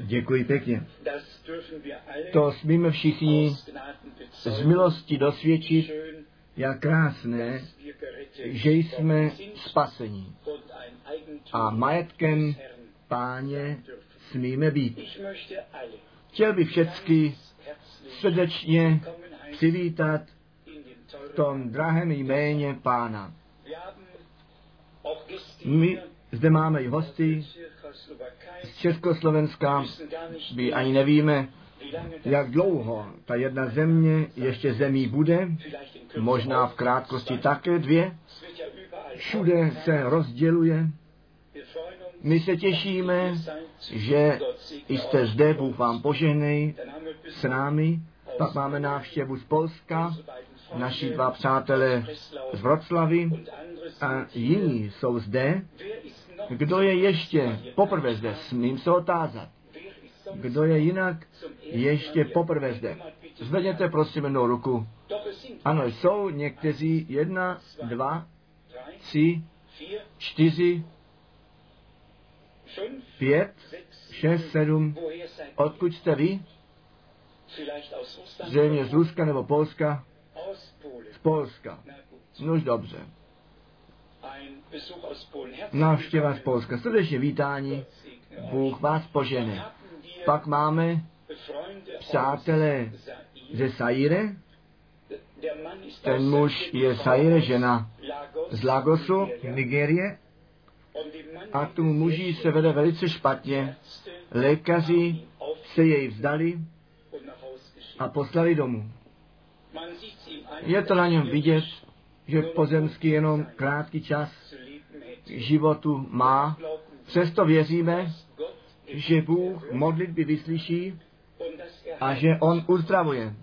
Děkuji pěkně. To smíme všichni z milosti dosvědčit, jak krásné, že jsme spaseni. a majetkem páně smíme být. Chtěl bych všechny srdečně přivítat v tom drahém jméně pána. My zde máme i hosty z Československa. My ani nevíme, jak dlouho ta jedna země ještě zemí bude, možná v krátkosti také dvě. Všude se rozděluje. My se těšíme, že jste zde, Bůh vám požehnej s námi. Pak máme návštěvu z Polska, naši dva přátelé z Vroclavy a jiní jsou zde. Kdo je ještě poprvé zde, smím se otázat. Kdo je jinak ještě poprvé zde? Zvedněte prosím jednou ruku. Ano, jsou někteří jedna, dva, tři, čtyři, pět, šest, sedm. Odkud jste vy? Zřejmě z Ruska nebo Polska? Z Polska. Nož dobře. Návštěva z Polska. Srdečně vítání. Bůh vás požene. Pak máme přátelé ze Saire. Ten muž je Saire, žena z Lagosu, Nigerie. A tomu muži se vede velice špatně. Lékaři se jej vzdali a poslali domů. Je to na něm vidět, že pozemský jenom krátký čas životu má. Přesto věříme, že Bůh modlitby vyslyší a že On uzdravuje.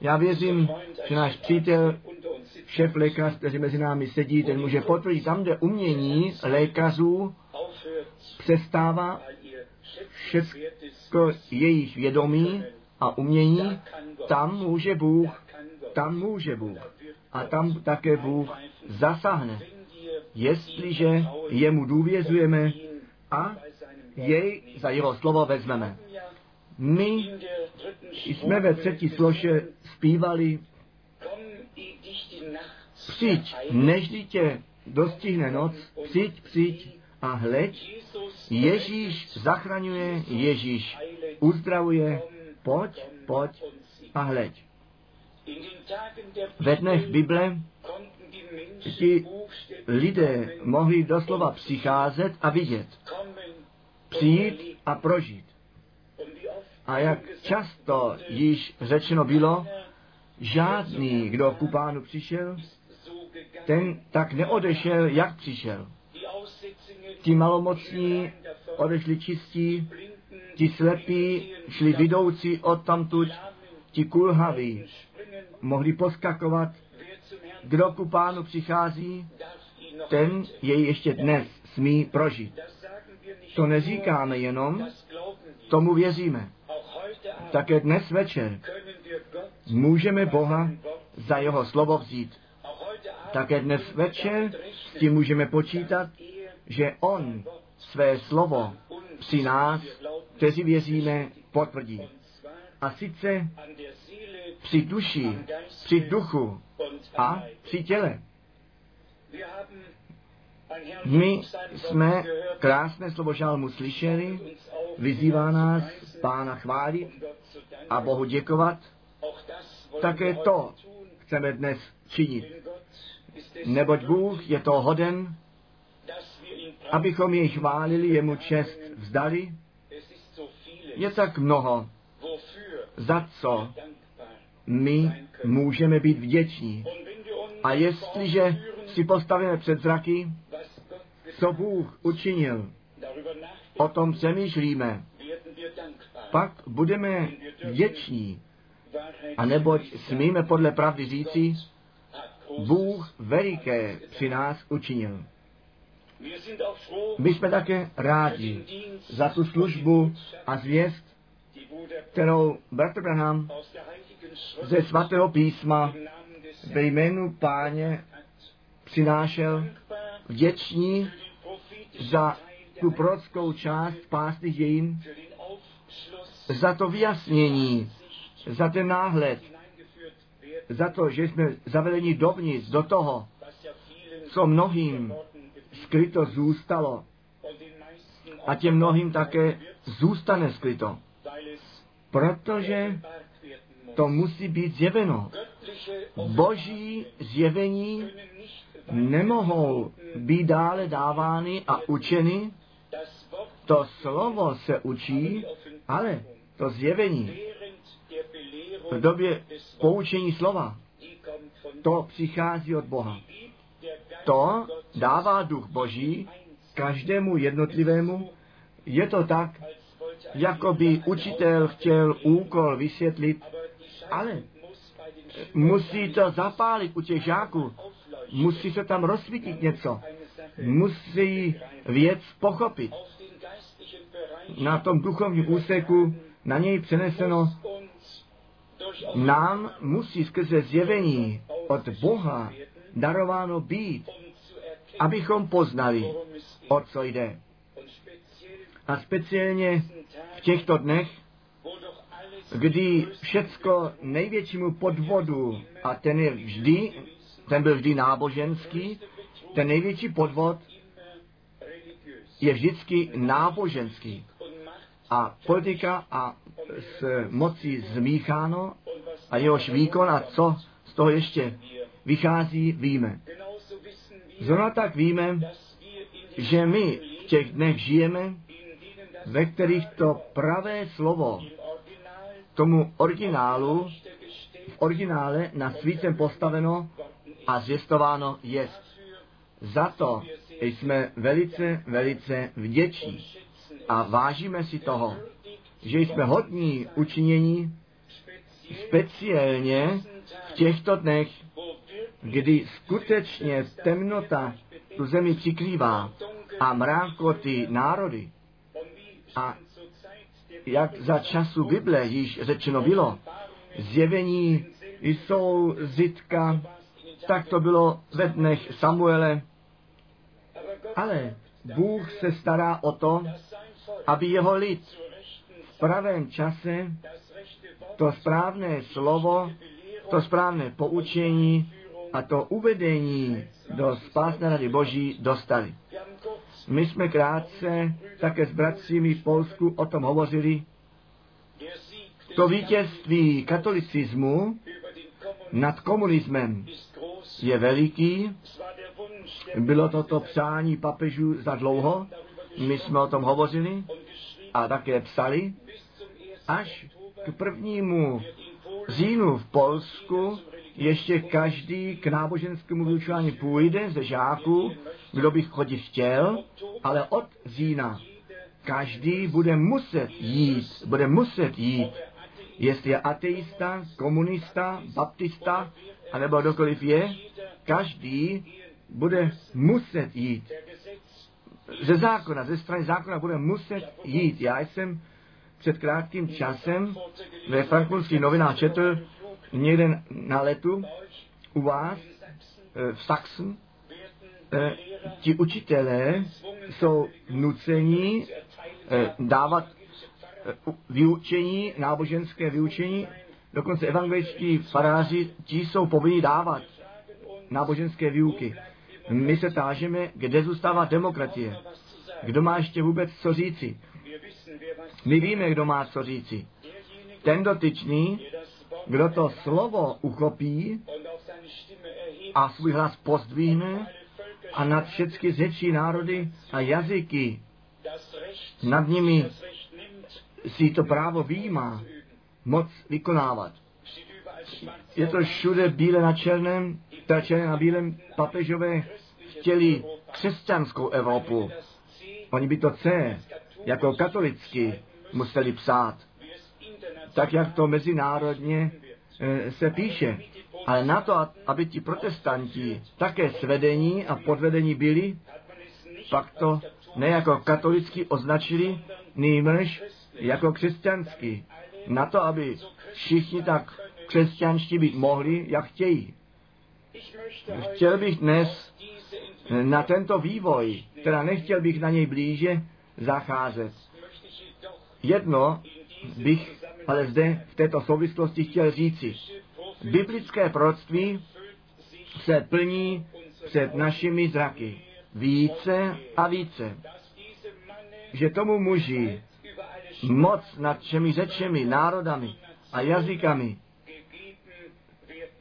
Já věřím, že náš přítel, šéf lékař, který mezi námi sedí, ten může potvrdit, tam, kde umění lékařů přestává všechno jejich vědomí a umění, tam může Bůh, tam může Bůh. A tam také Bůh zasáhne, jestliže jemu důvěřujeme a jej za jeho slovo vezmeme. My jsme ve třetí sloše zpívali Přijď, než tě dostihne noc, přijď, přijď a hleď, Ježíš zachraňuje, Ježíš uzdravuje, pojď, pojď a hleď. Ve dnech Bible ti lidé mohli doslova přicházet a vidět, přijít a prožít. A jak často již řečeno bylo, žádný, kdo ku pánu přišel, ten tak neodešel, jak přišel. Ti malomocní odešli čistí, ti slepí šli vidoucí odtamtud, ti kulhaví mohli poskakovat. Kdo ku pánu přichází, ten jej ještě dnes smí prožít. To neříkáme jenom, tomu věříme. Také dnes večer můžeme Boha za jeho slovo vzít. Také dnes večer s tím můžeme počítat, že On své slovo při nás, kteří věříme, potvrdí. A sice při duši, při duchu a při těle. My jsme krásné slovo žálmu slyšeli, vyzývá nás Pána chválit a Bohu děkovat. Také to chceme dnes činit. Neboť Bůh je to hoden, abychom jej chválili, jemu čest vzdali. Je tak mnoho, za co my můžeme být vděční. A jestliže si postavíme před zraky, co Bůh učinil, o tom přemýšlíme, pak budeme vděční. A neboť smíme podle pravdy říci, Bůh veliké při nás učinil. My jsme také rádi za tu službu a zvěst, kterou Bratr Branham ze svatého písma ve jménu páně přinášel vděční za tu prorockou část pásty dějin, za to vyjasnění, za ten náhled, za to, že jsme zavedeni dovnitř do toho, co mnohým skryto zůstalo a těm mnohým také zůstane skryto. Protože to musí být zjeveno. Boží zjevení nemohou být dále dávány a učeny. To slovo se učí, ale to zjevení v době poučení slova, to přichází od Boha. To dává duch Boží každému jednotlivému. Je to tak, jako by učitel chtěl úkol vysvětlit, ale musí to zapálit u těch žáků, musí se tam rozsvítit něco, musí věc pochopit. Na tom duchovním úseku na něj přeneseno nám musí skrze zjevení od Boha darováno být, abychom poznali, o co jde. A speciálně v těchto dnech, kdy všecko největšímu podvodu, a ten je vždy, ten byl vždy náboženský, ten největší podvod je vždycky náboženský. A politika a s mocí zmícháno a jehož výkon a co z toho ještě vychází, víme. Zrovna tak víme, že my v těch dnech žijeme, ve kterých to pravé slovo tomu originálu, v originále na svícem postaveno a zvěstováno je. Za to jsme velice, velice vděční a vážíme si toho, že jsme hodní učinění speciálně v těchto dnech, kdy skutečně temnota tu zemi přikrývá a mrákoty národy. A jak za času Bible již řečeno bylo, zjevení jsou zitka, tak to bylo ve dnech Samuele. Ale Bůh se stará o to, aby jeho lid v pravém čase to správné slovo, to správné poučení a to uvedení do spásné rady Boží dostali. My jsme krátce také s bratřími v Polsku o tom hovořili. To vítězství katolicismu nad komunismem je veliký. Bylo toto přání papežů za dlouho. My jsme o tom hovořili a také psali. Až k prvnímu říjnu v Polsku ještě každý k náboženskému vyučování půjde ze žáků, kdo by chodit chtěl, ale od října každý bude muset jít, bude muset jít, jestli je ateista, komunista, baptista, anebo kdokoliv je, každý bude muset jít. Ze zákona, ze strany zákona bude muset jít. Já jsem před krátkým časem ve frankfurtských novinách četl někde na letu u vás eh, v Saxon, eh, ti učitelé jsou nuceni eh, dávat vyučení, náboženské vyučení, dokonce evangeličtí faráři, ti jsou povinni dávat náboženské výuky. My se tážeme, kde zůstává demokracie. Kdo má ještě vůbec co říci? My víme, kdo má co říci. Ten dotyčný, kdo to slovo uchopí a svůj hlas pozdvihne a nad všechny řečí národy a jazyky nad nimi si to právo výjímá moc vykonávat. Je to všude bíle na černém, teda černé na bílém papežové chtěli křesťanskou Evropu. Oni by to C jako katolicky museli psát. Tak, jak to mezinárodně se píše. Ale na to, aby ti protestanti také svedení a podvedení byli, pak to ne jako katolicky označili, nýmrž jako křesťanský. Na to, aby všichni tak křesťanští být mohli, jak chtějí. Chtěl bych dnes na tento vývoj, teda nechtěl bych na něj blíže zacházet. Jedno bych ale zde v této souvislosti chtěl říci. Biblické proroctví se plní před našimi zraky více a více, že tomu muži moc nad všemi řečemi, národami a jazykami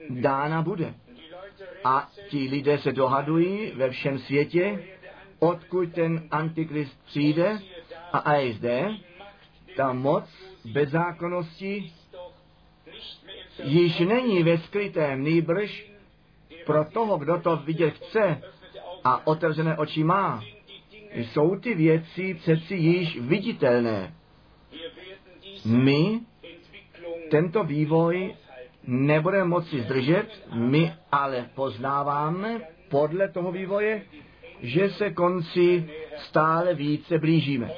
dána bude. A ti lidé se dohadují ve všem světě, odkud ten antikrist přijde a a zde ta moc bezzákonnosti již není ve skrytém, nýbrž pro toho, kdo to vidět chce a otevřené oči má. Jsou ty věci přeci již viditelné. My tento vývoj nebudeme moci zdržet, my ale poznáváme podle toho vývoje, že se konci stále více blížíme.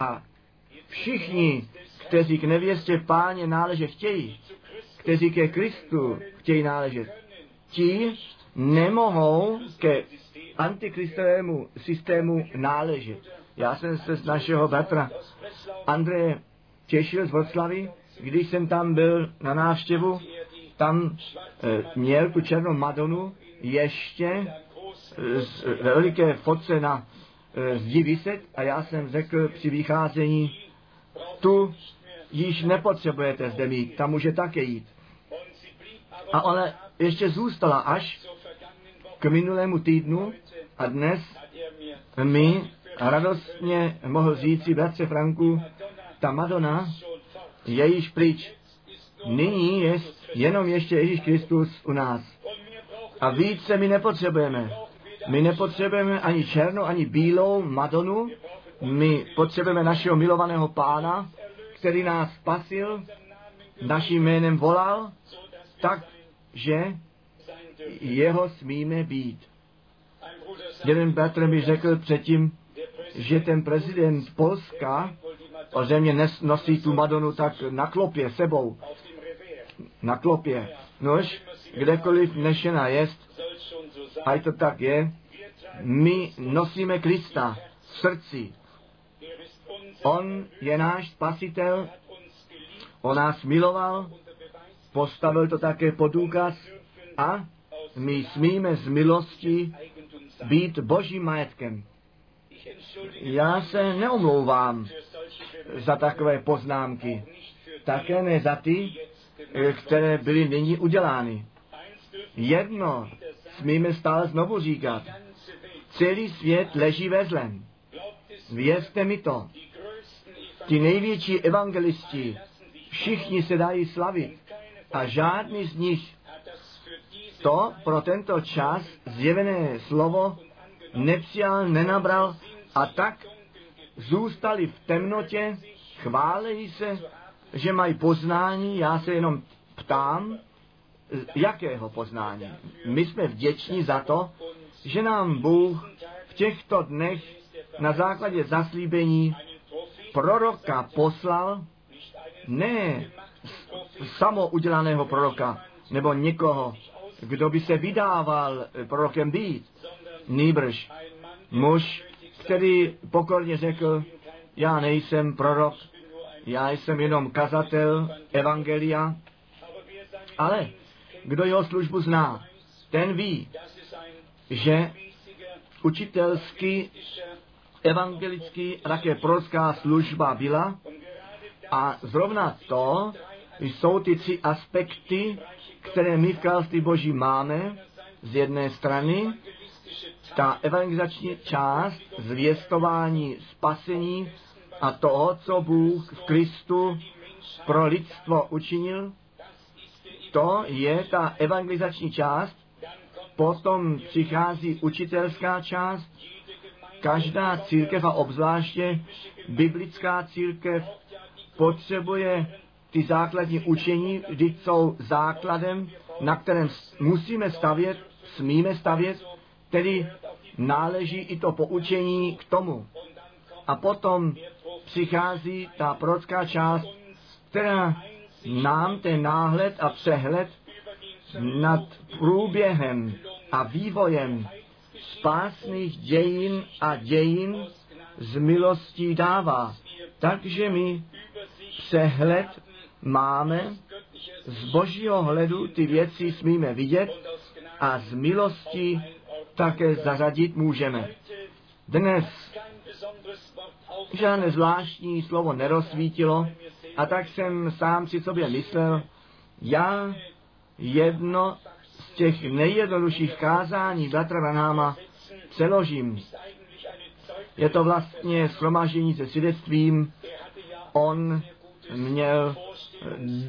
A všichni, kteří k nevěstě páně náležet chtějí, kteří ke Kristu chtějí náležet, ti nemohou ke antikristovému systému náležet. Já jsem se z našeho bratra Andreje těšil z Vroclavy, když jsem tam byl na návštěvu, tam e, měl tu černou Madonu ještě e, z veliké fotce na e, zdi vyset a já jsem řekl při vycházení, tu již nepotřebujete zde mít, tam může také jít. A ona ještě zůstala až k minulému týdnu a dnes mi radostně mohl říci bratře Franku, ta Madonna je již pryč. Nyní je jenom ještě Ježíš Kristus u nás. A více my nepotřebujeme. My nepotřebujeme ani černou, ani bílou Madonu. My potřebujeme našeho milovaného pána, který nás spasil, naším jménem volal, tak, že jeho smíme být. Jeden bratr mi řekl předtím, že ten prezident Polska o země nosí tu Madonu tak na klopě sebou. Na klopě. Nož, kdekoliv nešena jest, a to tak je, my nosíme Krista v srdci. On je náš spasitel, on nás miloval, postavil to také pod důkaz a my smíme z milosti být božím majetkem. Já se neomlouvám za takové poznámky. Také ne za ty, které byly nyní udělány. Jedno smíme stále znovu říkat. Celý svět leží ve zlem. Věřte mi to. Ti největší evangelisti, všichni se dají slavit a žádný z nich. To pro tento čas zjevené slovo nepřijal, nenabral a tak zůstali v temnotě, chválejí se, že mají poznání, já se jenom ptám, jakého poznání. My jsme vděční za to, že nám Bůh v těchto dnech na základě zaslíbení proroka poslal, ne samoudělaného proroka, nebo někoho, kdo by se vydával prorokem být, nýbrž muž, který pokorně řekl, já nejsem prorok, já jsem jenom kazatel evangelia, ale kdo jeho službu zná, ten ví, že učitelský, evangelický také prorocká služba byla. A zrovna to jsou ty tři aspekty, které my v království Boží máme. Z jedné strany, ta evangelizační část zvěstování spasení a toho, co Bůh v Kristu pro lidstvo učinil, to je ta evangelizační část, potom přichází učitelská část, každá církev a obzvláště biblická církev potřebuje ty základní učení, kdy jsou základem, na kterém musíme stavět, smíme stavět, tedy náleží i to poučení k tomu. A potom přichází ta prorocká část, která nám ten náhled a přehled nad průběhem a vývojem spásných dějin a dějin z milostí dává. Takže my přehled máme, z božího hledu ty věci smíme vidět a z milosti také zařadit můžeme. Dnes žádné zvláštní slovo nerozsvítilo a tak jsem sám si sobě myslel, já jedno těch nejjednodušších kázání bratra Branháma přeložím. Je to vlastně shromáždění se svědectvím. On měl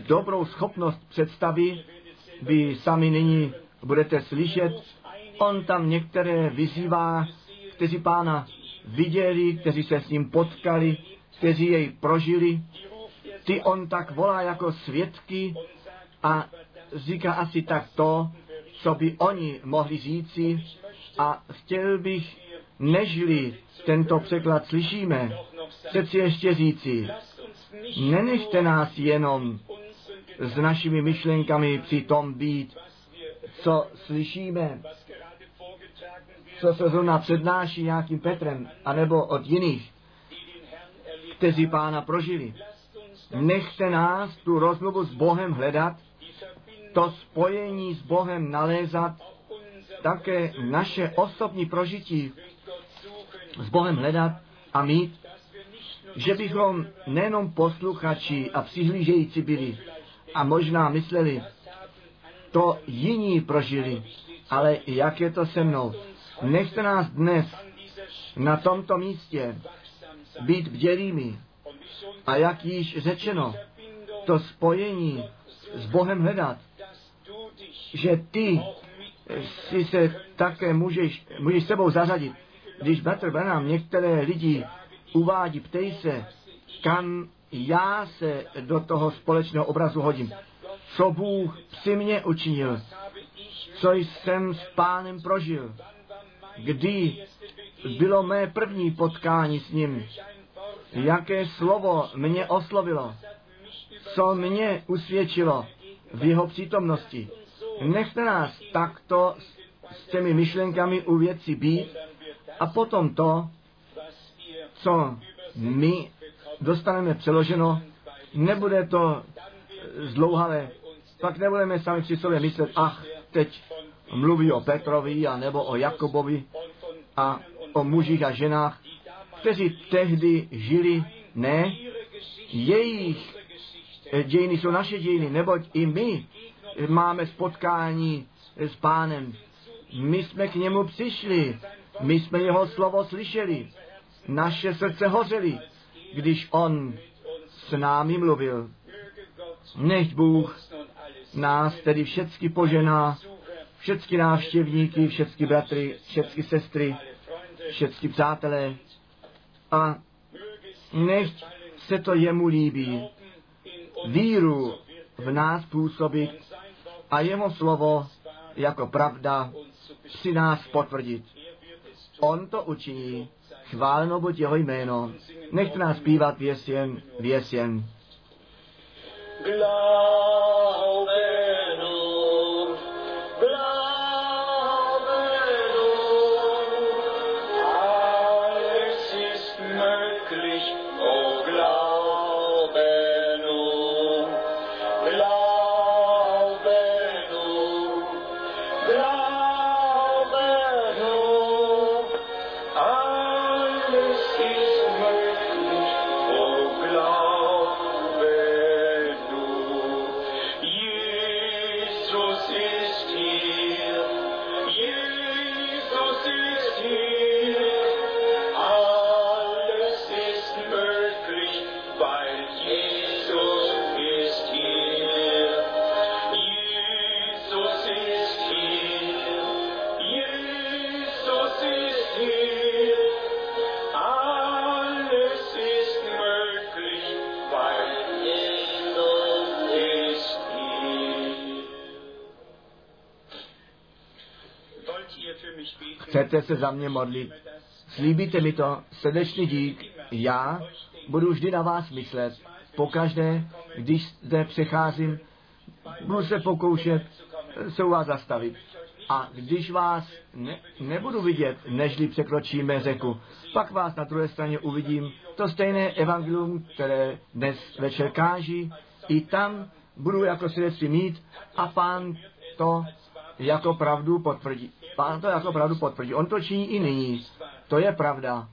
dobrou schopnost představy, vy sami nyní budete slyšet. On tam některé vyzývá, kteří pána viděli, kteří se s ním potkali, kteří jej prožili. Ty on tak volá jako svědky a říká asi tak to, co by oni mohli říci a chtěl bych, nežli tento překlad slyšíme, přeci ještě říci, nenechte nás jenom s našimi myšlenkami při tom být, co slyšíme, co se zrovna přednáší nějakým Petrem, anebo od jiných, kteří pána prožili. Nechte nás tu rozmluvu s Bohem hledat, to spojení s Bohem nalézat, také naše osobní prožití s Bohem hledat a mít, že bychom nejenom posluchači a přihlížející byli a možná mysleli, to jiní prožili, ale jak je to se mnou. Nechte nás dnes na tomto místě být vdělými. A jak již řečeno, to spojení s Bohem hledat, že ty si se také můžeš, můžeš sebou zařadit. Když Bratr Branham některé lidi uvádí, ptej se, kam já se do toho společného obrazu hodím. Co Bůh při mě učinil, co jsem s pánem prožil, kdy bylo mé první potkání s ním, jaké slovo mě oslovilo, co mě usvědčilo v jeho přítomnosti. Nechte nás takto s těmi myšlenkami u věci být a potom to, co my dostaneme přeloženo, nebude to zdlouhavé. Pak nebudeme sami při sobě myslet, ach, teď mluví o Petrovi a nebo o Jakobovi a o mužích a ženách, kteří tehdy žili. Ne, jejich dějiny jsou naše dějiny, neboť i my máme spotkání s pánem. My jsme k němu přišli, my jsme jeho slovo slyšeli, naše srdce hořely, když on s námi mluvil. Nech Bůh nás tedy všecky požená, všecky návštěvníky, všecky bratry, všecky sestry, všecky přátelé a nech se to jemu líbí. Víru v nás působit a jeho slovo jako pravda při nás potvrdit. On to učiní, chváleno buď jeho jméno. Nechte nás zpívat věsjen, věsjen. Chcete se za mě modlit? Slíbíte mi to? Srdečný dík. Já budu vždy na vás myslet. Pokaždé, když zde přecházím, budu se pokoušet se u vás zastavit. A když vás ne, nebudu vidět, nežli překročíme řeku, pak vás na druhé straně uvidím. To stejné evangelium, které dnes večer káží, i tam budu jako svědectví mít a pán to jako pravdu potvrdí. Pán to jako pravdu potvrdí. On to činí i nyní. To je pravda.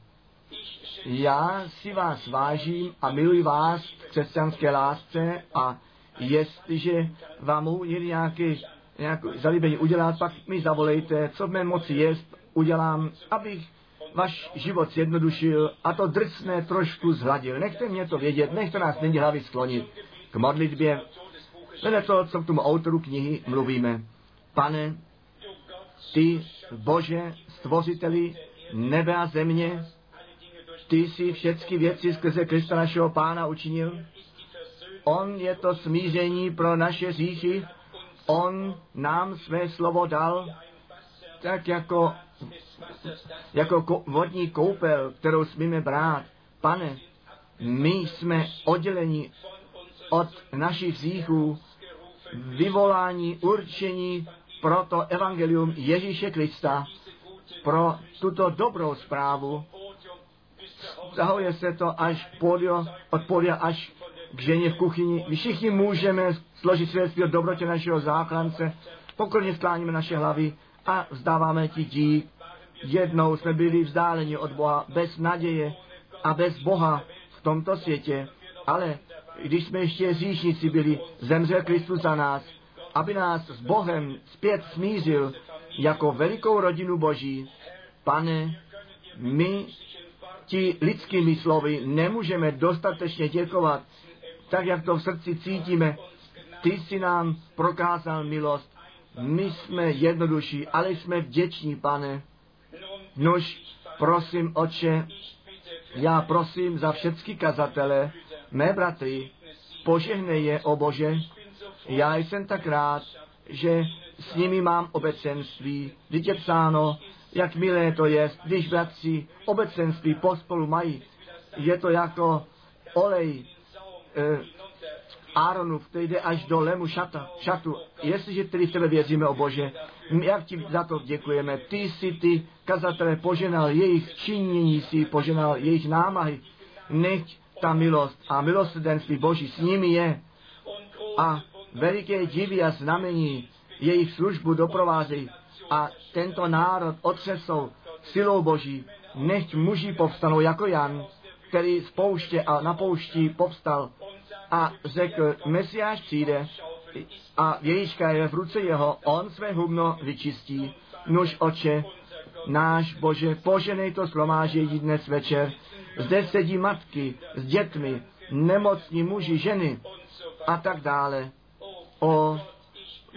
Já si vás vážím a miluji vás v křesťanské lásce a jestliže vám mohu někdy nějaký, nějaké zalíbení udělat, pak mi zavolejte, co v mé moci je, udělám, abych váš život zjednodušil a to drsné trošku zhladil. Nechte mě to vědět, nechte nás není hlavy sklonit k modlitbě. Vedle to, co k tomu autoru knihy mluvíme. Pane, ty, Bože, stvořiteli nebe a země, ty jsi všechny věci skrze Krista našeho Pána učinil. On je to smíření pro naše říchy. On nám své slovo dal, tak jako, jako vodní koupel, kterou smíme brát. Pane, my jsme odděleni od našich říchů, vyvolání, určení pro to evangelium Ježíše Krista, pro tuto dobrou zprávu. Zahuje se to až podio, od podia až k ženě v kuchyni. My všichni můžeme složit svědectví o dobrotě našeho záchrance, pokorně skláníme naše hlavy a vzdáváme ti dík. Jednou jsme byli vzdáleni od Boha bez naděje a bez Boha v tomto světě, ale když jsme ještě říšníci byli, zemřel Kristus za nás, aby nás s Bohem zpět smířil jako velikou rodinu Boží. Pane, my ti lidskými slovy nemůžeme dostatečně děkovat, tak jak to v srdci cítíme. Ty jsi nám prokázal milost. My jsme jednodušší, ale jsme vděční, pane. Nož, prosím, oče, já prosím za všechny kazatele, mé bratry, požehnej je, o Bože. Já jsem tak rád, že s nimi mám obecenství. Vždyť je psáno, jak milé to je, když bratři obecenství pospolu mají. Je to jako olej eh, Áronův, který jde až do lemu šata, šatu. Jestliže tedy v tebe věříme, o Bože, jak ti za to děkujeme. Ty si ty kazatele poženal, jejich činění si poženal, jejich námahy. Nech ta milost a milosrdenství Boží s nimi je. A veliké divy a znamení jejich službu doprovázejí. A tento národ otřesou silou Boží. Nechť muži povstanou jako Jan, který z pouště a na poušti povstal a řekl, Mesiáš přijde a jejíčka je v ruce jeho, on své hubno vyčistí. Nuž oče, náš Bože, poženej to slomážení dnes večer. Zde sedí matky s dětmi, nemocní muži, ženy a tak dále. O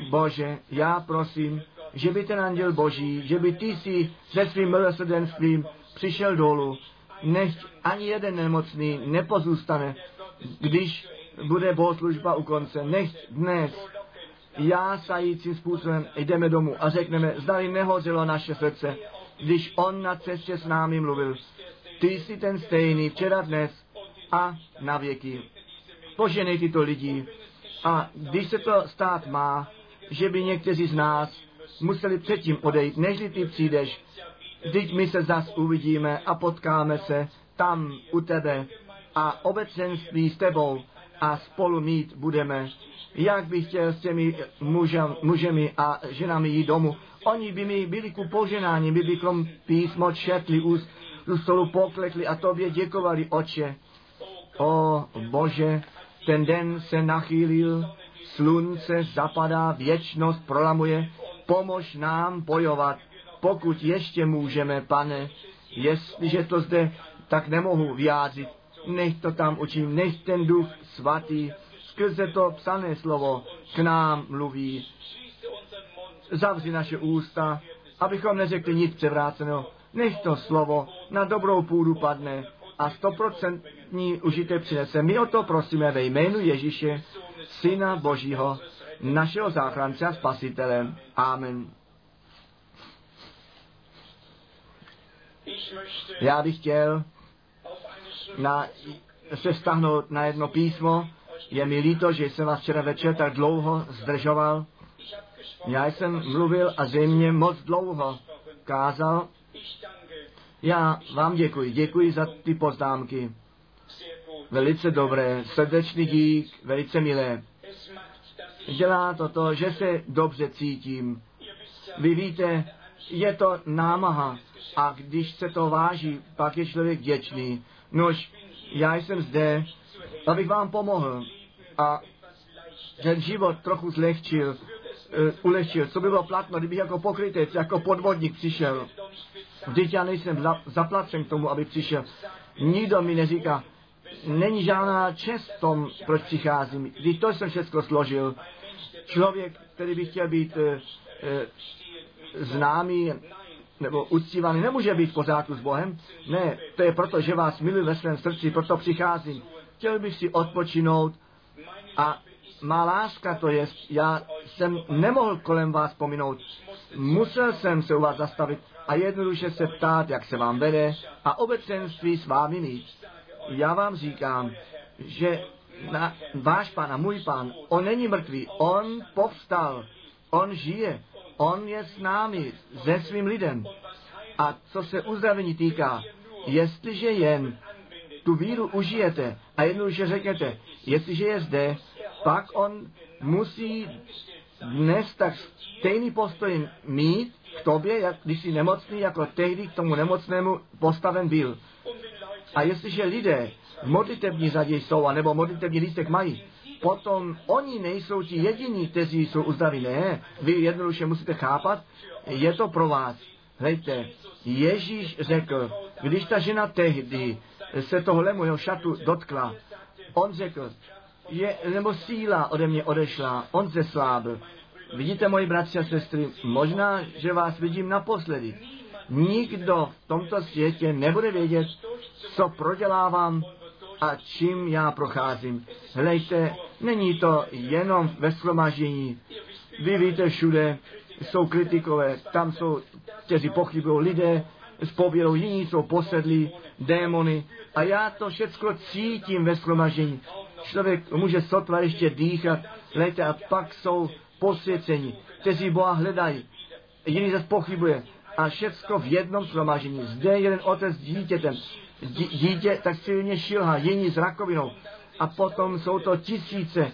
Bože, já prosím, že by ten anděl Boží, že by ty si se svým milosrdenstvím přišel dolů, nech ani jeden nemocný nepozůstane, když bude bohoslužba u konce. Nech dnes jásajícím způsobem jdeme domů a řekneme, zdali nehořelo naše srdce, když on na cestě s námi mluvil. Ty jsi ten stejný včera, dnes a na věky. Poženej tyto lidi. A když se to stát má, že by někteří z nás museli předtím odejít, než ty přijdeš, Vždyť my se zas uvidíme a potkáme se tam u tebe a obecenství s tebou a spolu mít budeme. Jak bych chtěl s těmi mužem, mužemi a ženami jít domů. Oni by mi byli ku poženání, my bychom písmo četli, u, u stolu poklekli a tobě děkovali, oče. O Bože, ten den se nachýlil, slunce zapadá, věčnost prolamuje, pomož nám bojovat pokud ještě můžeme, pane, jestliže to zde tak nemohu vyjádřit, nech to tam učím, nech ten duch svatý skrze to psané slovo k nám mluví. Zavři naše ústa, abychom neřekli nic převráceného. Nech to slovo na dobrou půdu padne a stoprocentní užitek přinese. My o to prosíme ve jménu Ježíše, Syna Božího, našeho záchrance a spasitele. Amen. Já bych chtěl na, se stahnout na jedno písmo. Je mi líto, že jsem vás včera večer tak dlouho zdržoval. Já jsem mluvil a zřejmě moc dlouho kázal. Já vám děkuji. Děkuji za ty poznámky. Velice dobré, srdečný dík, velice milé. Dělá to to, že se dobře cítím. Vy víte, je to námaha a když se to váží, pak je člověk vděčný. Nož, já jsem zde, abych vám pomohl a ten život trochu zlehčil, uh, ulehčil. Co by bylo platno, kdybych jako pokrytec, jako podvodník přišel. Vždyť já nejsem za, zaplacen k tomu, aby přišel. Nikdo mi neříká, není žádná čest v tom, proč přicházím. Když to jsem všechno složil, člověk, který by chtěl být uh, známý nebo uctívaný, nemůže být v pořádku s Bohem. Ne, to je proto, že vás miluji ve svém srdci, proto přicházím. Chtěl bych si odpočinout a má láska to je, já jsem nemohl kolem vás pominout. Musel jsem se u vás zastavit a jednoduše se ptát, jak se vám vede a obecenství s vámi mít. Já vám říkám, že na, váš pán a můj pán, on není mrtvý, on povstal, on žije, on je s námi, se svým lidem. A co se uzdravení týká, jestliže jen tu víru užijete a jednoduše řeknete, jestliže je zde, pak on musí dnes tak stejný postoj mít k tobě, jak, když jsi nemocný, jako tehdy k tomu nemocnému postaven byl. A jestliže lidé v modlitební řadě jsou, anebo modlitební lístek mají, potom oni nejsou ti jediní, kteří jsou uzdraví. Ne, vy jednoduše musíte chápat, je to pro vás. Hejte, Ježíš řekl, když ta žena tehdy se toho jeho šatu dotkla, on řekl, je, nebo síla ode mě odešla, on se slábil. Vidíte, moji bratři a sestry, možná, že vás vidím naposledy. Nikdo v tomto světě nebude vědět, co prodělávám a čím já procházím. Hlejte, není to jenom ve slomažení. Vy víte všude, jsou kritikové, tam jsou, kteří pochybují lidé, s pověrou, jiní jsou posedlí, démony. A já to všechno cítím ve slomažení. Člověk může sotva ještě dýchat, hlejte, a pak jsou posvěcení, kteří Boha hledají. Jiný zase pochybuje. A všecko v jednom slomažení. Zde jeden otec s dítětem. Dítě tak silně šilhá, jiní s rakovinou. A potom jsou to tisíce.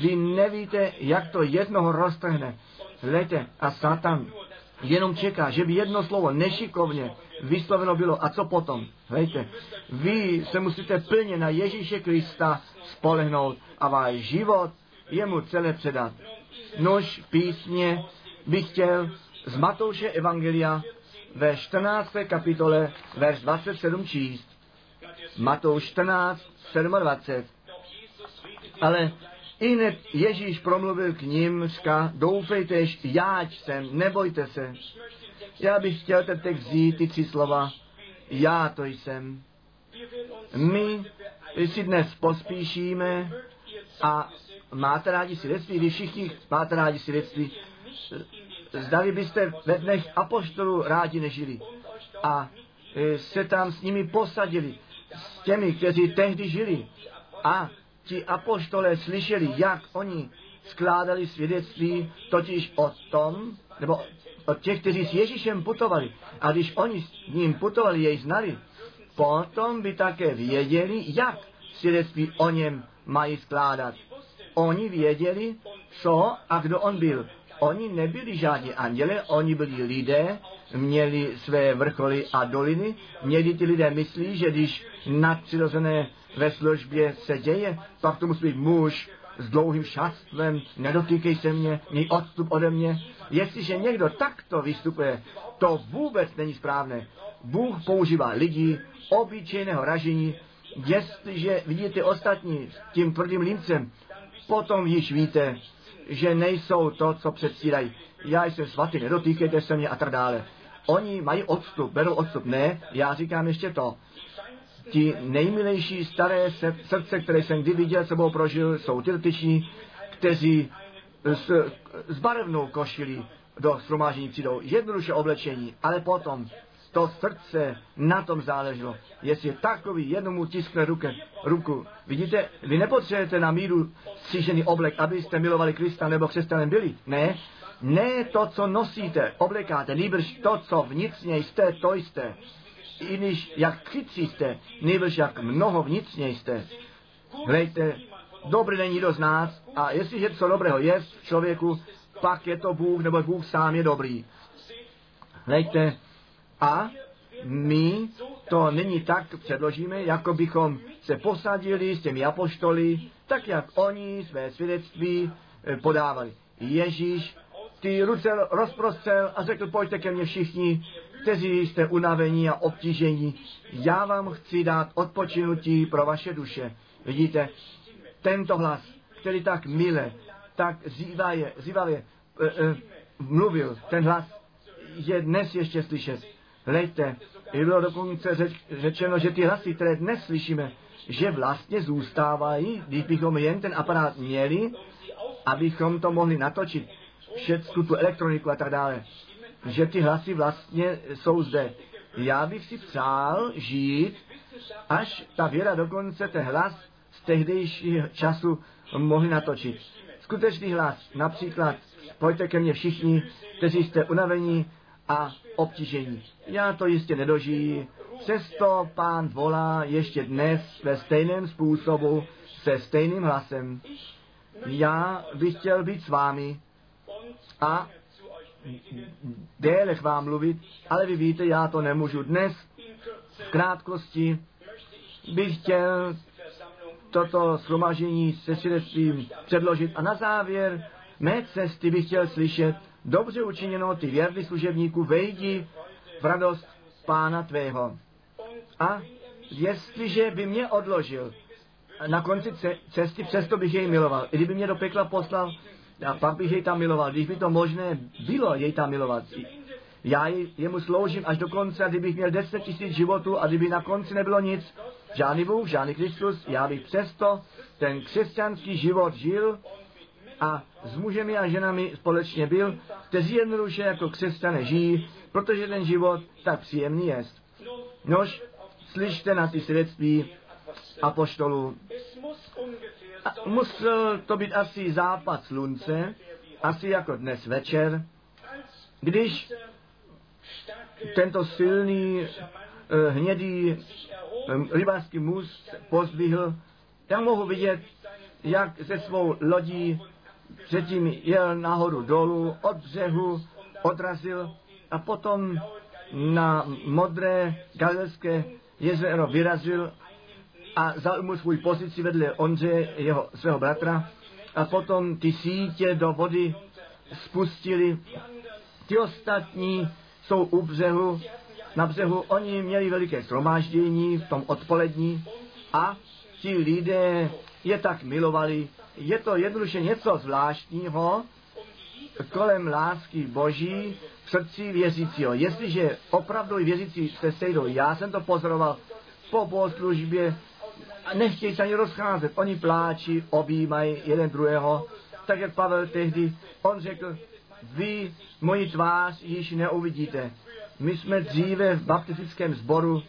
Vy nevíte, jak to jednoho roztrhne. Hlejte, a Satan jenom čeká, že by jedno slovo nešikovně vysloveno bylo. A co potom? Hlejte, vy se musíte plně na Ježíše Krista spolehnout a váš život jemu celé předat. Nož písně bych chtěl z Matouše Evangelia ve 14. kapitole, verš 27 číst. Matouš 14, 27. Ale i hned Ježíš promluvil k ním, říká, doufejtež, jáč jsem, nebojte se. Já bych chtěl text vzít, ty tři slova, já to jsem. My si dnes pospíšíme a máte rádi svědectví, vy všichni máte rádi svědectví. Zdali byste ve dnech apoštolů rádi nežili a e, se tam s nimi posadili, s těmi, kteří tehdy žili. A ti apoštolé slyšeli, jak oni skládali svědectví, totiž o tom, nebo od těch, kteří s Ježíšem putovali. A když oni s ním putovali, jej znali, potom by také věděli, jak svědectví o něm mají skládat. Oni věděli, co a kdo on byl. Oni nebyli žádní anděle, oni byli lidé, měli své vrcholy a doliny. Měli ty lidé myslí, že když nadpřirozené ve službě se děje, pak to musí být muž s dlouhým šatstvem, nedotýkej se mě, měj odstup ode mě. Jestliže někdo takto vystupuje, to vůbec není správné. Bůh používá lidi obyčejného ražení. Jestliže vidíte ostatní s tím tvrdým límcem, potom již víte, že nejsou to, co předstírají. Já jsem svatý, nedotýkejte se mě a tak dále. Oni mají odstup, berou odstup. Ne, já říkám ještě to. Ti nejmilejší staré srdce, které jsem kdy viděl, sebou prožil, jsou ty dotyční, kteří s, s barevnou košilí do shromáždění přijdou. Jednoduše oblečení, ale potom to srdce, na tom záleželo. Jestli takový jednomu tiskne ruke, ruku. Vidíte, vy nepotřebujete na míru střížený oblek, abyste milovali Krista nebo křesťanem byli. Ne, ne to, co nosíte, oblekáte, nýbrž to, co vnitřně jste, to jste. I když jak chytří jste, nýbrž jak mnoho vnitřně jste. Hlejte, dobrý není do z nás a jestliže co dobrého je v člověku, pak je to Bůh, nebo Bůh sám je dobrý. Hlejte, a my to není tak předložíme, jako bychom se posadili s těmi apoštoly, tak jak oni své svědectví eh, podávali. Ježíš ty ruce rozprostřel a řekl, pojďte ke mně všichni, kteří jste unavení a obtížení. Já vám chci dát odpočinutí pro vaše duše. Vidíte, tento hlas, který tak mile, tak zývavě, zývavě e, e, mluvil, ten hlas je dnes ještě slyšet. Hlejte, bylo dokonce řeč, řečeno, že ty hlasy, které dnes slyšíme, že vlastně zůstávají, když bychom jen ten aparát měli, abychom to mohli natočit, všechnu tu elektroniku a tak dále, že ty hlasy vlastně jsou zde. Já bych si přál žít, až ta věda dokonce ten hlas z tehdejšího času mohli natočit. Skutečný hlas, například, pojďte ke mně všichni, kteří jste unavení a obtížení. Já to jistě nedožijí, přesto pán volá ještě dnes ve stejném způsobu, se stejným hlasem. Já bych chtěl být s vámi a déle k vám mluvit, ale vy víte, já to nemůžu dnes. V krátkosti bych chtěl toto shromažení se svědectvím předložit a na závěr mé cesty bych chtěl slyšet, dobře učiněno, ty věrný služebníku, vejdi v radost pána tvého. A jestliže by mě odložil na konci cesty, přesto bych jej miloval. I kdyby mě do pekla poslal, a pak bych jej tam miloval. Když by to možné bylo jej tam milovat. Já jemu sloužím až do konce a kdybych měl 10 tisíc životů a kdyby na konci nebylo nic, žádný Bůh, žádný Kristus, já bych přesto ten křesťanský život žil a s mužemi a ženami společně byl, kteří jednoduše jako křesťané žijí, protože ten život tak příjemný je. Nož, slyšte na ty svědectví apoštolů. A musel to být asi západ slunce, asi jako dnes večer, když tento silný uh, hnědý um, rybářský muž pozdvihl, tam mohu vidět, jak ze svou lodí předtím jel nahoru dolů, od břehu odrazil a potom na modré galileské jezero vyrazil a zaujmu svůj pozici vedle Ondře, jeho svého bratra, a potom ty sítě do vody spustili. Ti ostatní jsou u břehu, na břehu oni měli veliké shromáždění v tom odpolední a ti lidé je tak milovali. Je to jednoduše něco zvláštního kolem lásky Boží v srdci věřícího. Jestliže opravdu věřící se sejdou, já jsem to pozoroval po bohoslužbě, a nechtějí se ani rozcházet. Oni pláčí, objímají jeden druhého, tak jak Pavel tehdy, on řekl, vy moji tvář již neuvidíte. My jsme dříve v baptistickém sboru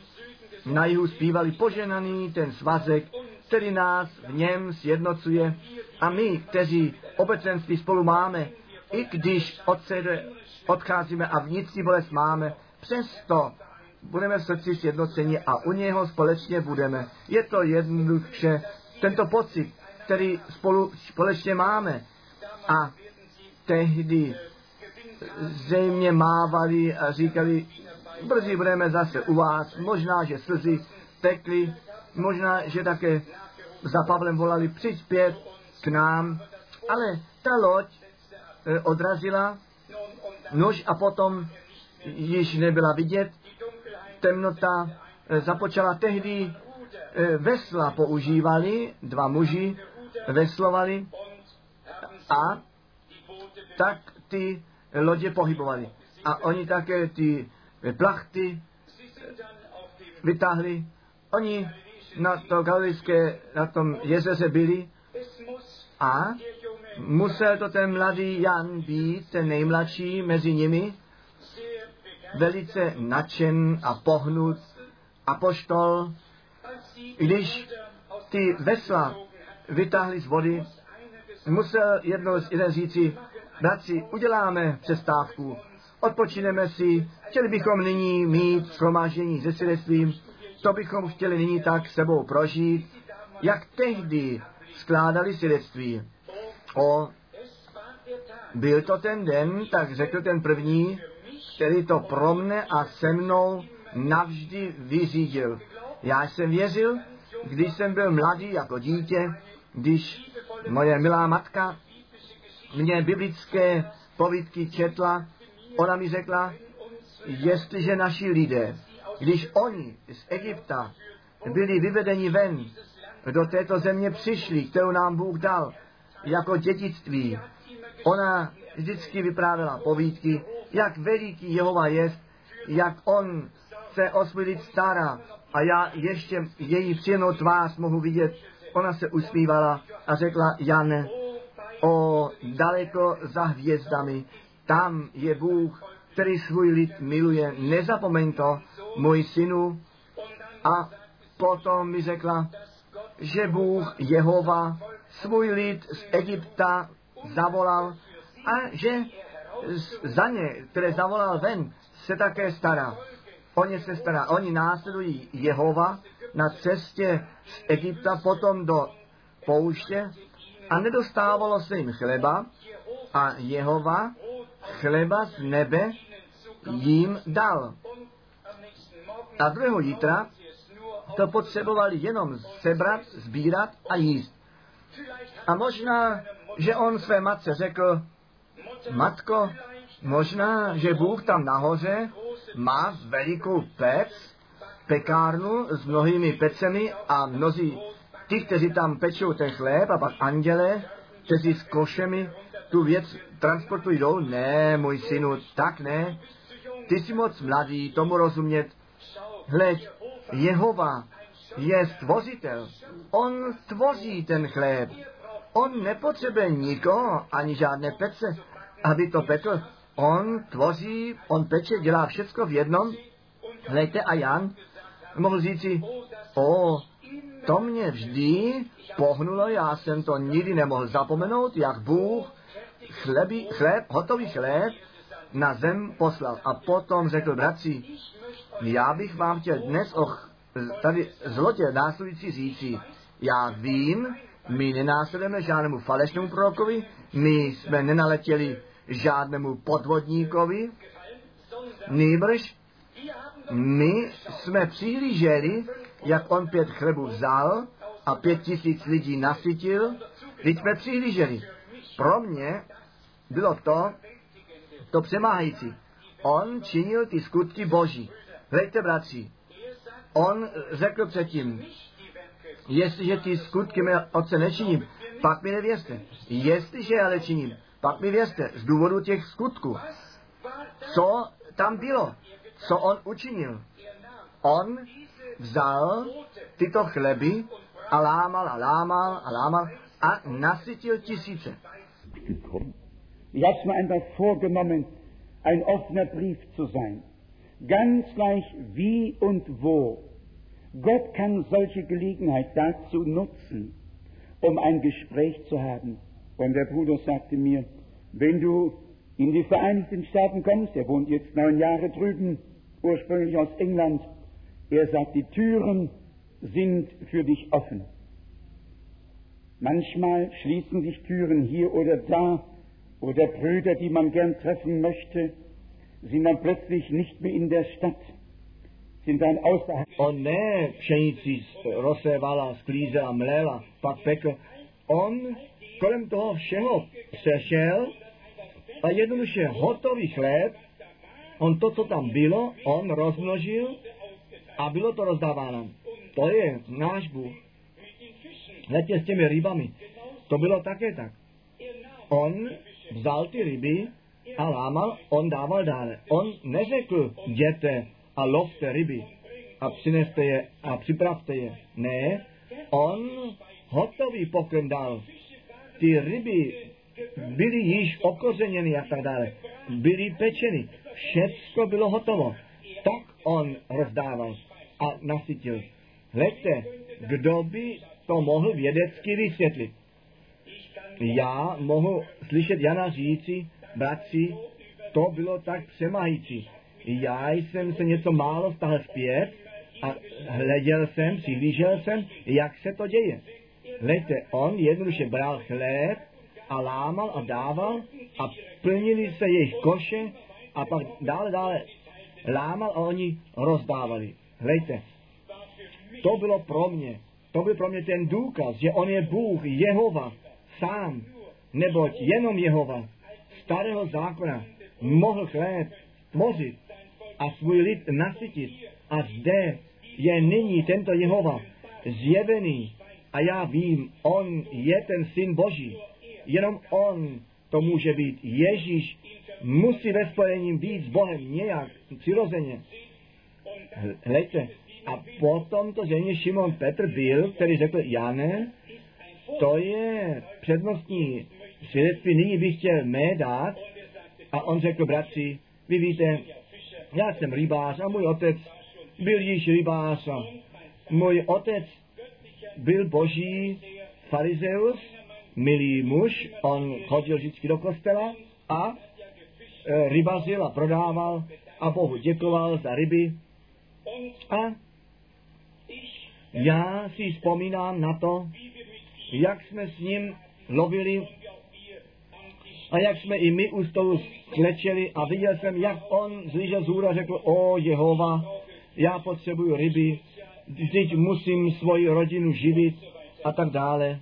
na jihu zpívali poženaný ten svazek, který nás v něm sjednocuje a my, kteří obecenství spolu máme, i když od sebe odcházíme a vnitřní bolest máme, přesto budeme v srdci sjednoceni a u něho společně budeme. Je to jednoduše tento pocit, který spolu společně máme. A tehdy zřejmě mávali a říkali, brzy budeme zase u vás, možná, že slzy tekly, možná, že také za Pavlem volali přispět k nám, ale ta loď e, odrazila nož a potom již nebyla vidět temnota eh, započala tehdy, eh, vesla používali, dva muži veslovali a tak ty lodě pohybovali. A oni také ty plachty vytáhli. Oni na to galilijské, na tom jezeře byli. A musel to ten mladý Jan být, ten nejmladší mezi nimi, velice nadšen a pohnut apoštol, když ty vesla vytáhli z vody, musel jednou jeden říci, bratři, uděláme přestávku, odpočineme si, chtěli bychom nyní mít shromáždění se svědectvím, to bychom chtěli nyní tak sebou prožít, jak tehdy skládali svědectví. O, byl to ten den, tak řekl ten první, který to pro mne a se mnou navždy vyřídil. Já jsem věřil, když jsem byl mladý jako dítě, když moje milá matka mě biblické povídky četla, ona mi řekla, jestliže naši lidé, když oni z Egypta byli vyvedeni ven, do této země přišli, kterou nám Bůh dal, jako dědictví, ona vždycky vyprávěla povídky, jak veliký Jehova je, jak on se o stará a já ještě její příjemnou tvář mohu vidět. Ona se usmívala a řekla, Jan, o daleko za hvězdami, tam je Bůh, který svůj lid miluje. Nezapomeň to, můj synu. A potom mi řekla, že Bůh Jehova svůj lid z Egypta zavolal a že za ně, které zavolal ven, se také stará. O ně se stará. Oni následují Jehova na cestě z Egypta potom do pouště a nedostávalo se jim chleba a Jehova chleba z nebe jim dal. A druhého jítra to potřebovali jenom sebrat, sbírat a jíst. A možná, že on své matce řekl, matko, možná, že Bůh tam nahoře má velikou pec, pekárnu s mnohými pecemi a mnozí ti, kteří tam pečou ten chléb a pak anděle, kteří s košemi tu věc transportují dolů. Ne, můj synu, tak ne. Ty jsi moc mladý, tomu rozumět. Hleď, Jehova je stvořitel. On tvoří ten chléb. On nepotřebuje nikoho, ani žádné pece, aby to pekl. On tvoří, on peče, dělá všecko v jednom. Hlejte a Jan mohl říci, o, to mě vždy pohnulo, já jsem to nikdy nemohl zapomenout, jak Bůh chleby, chléb, hotový chléb na zem poslal. A potom řekl, bratři, já bych vám chtěl dnes o tady zlotě následující říci, já vím, my nenásledujeme žádnému falešnému prorokovi, my jsme nenaletěli žádnému podvodníkovi, nýbrž my jsme přihlíželi, jak on pět chlebů vzal a pět tisíc lidí nasytil, když jsme přihlíželi. Pro mě bylo to, to přemáhající. On činil ty skutky boží. Hlejte, bratři, on řekl předtím, jestliže ty skutky mé otce nečiním, pak mi nevěřte. Jestliže ale činím, pak mi věřte, z důvodu těch skutků. Co tam bylo? Co on učinil? On vzal tyto chleby a lámal a lámal a lámal a nasytil tisíce. Ich mir einfach vorgenommen, ein offener Brief zu sein. Ganz gleich wie und wo. Gott kann solche Gelegenheit dazu nutzen, um ein Gespräch zu haben. Und der Bruder sagte mir, wenn du in die Vereinigten Staaten kommst, er wohnt jetzt neun Jahre drüben, ursprünglich aus England, er sagt, die Türen sind für dich offen. Manchmal schließen sich Türen hier oder da, oder Brüder, die man gern treffen möchte, sind dann plötzlich nicht mehr in der Stadt, sind dann außerhalb. On ne pšenici rozsévala, sklízela, mlela, pak pekl. On kolem toho všeho přešel a jednoduše hotový chléb, on to, co tam bylo, on rozmnožil a bylo to rozdáváno. To je náš Bůh. Letě s těmi rybami. To bylo také tak. On vzal ty ryby a lámal, on dával dále. On neřekl, jděte a lovte ryby a přineste je a připravte je. Ne, on hotový pokrm dal. Ty ryby byly již okořeněny a tak dále. Byly pečeny. všecko bylo hotovo. Tak on rozdával a nasytil. Hleďte, kdo by to mohl vědecky vysvětlit? Já mohu slyšet Jana říci, bratři, to bylo tak přemající. Já jsem se něco málo stáhl zpět a hleděl jsem, přihlížel jsem, jak se to děje. Hleďte, on jednoduše bral chléb a lámal a dával a plnili se jejich koše a pak dále, dále lámal a oni rozdávali. Hleďte, to bylo pro mě, to byl pro mě ten důkaz, že on je Bůh, Jehova, sám, neboť jenom Jehova, starého zákona, mohl chléb tvořit a svůj lid nasytit. A zde je nyní tento Jehova zjevený a já vím, on je ten syn Boží. Jenom on to může být. Ježíš musí ve spojení být s Bohem nějak přirozeně. Hleďte, a potom to ženě Šimon Petr byl, který řekl, Jane, to je přednostní svědectví, nyní bych chtěl mé dát. A on řekl, bratři, vy víte, já jsem rybář a můj otec byl již rybář a můj otec byl boží farizeus, milý muž, on chodil vždycky do kostela a e, rybařil a prodával a Bohu děkoval za ryby. A já si vzpomínám na to, jak jsme s ním lovili a jak jsme i my u stolu klečeli a viděl jsem, jak on zlížel z hůra řekl, o Jehova, já potřebuju ryby, teď musím svoji rodinu živit a tak dále.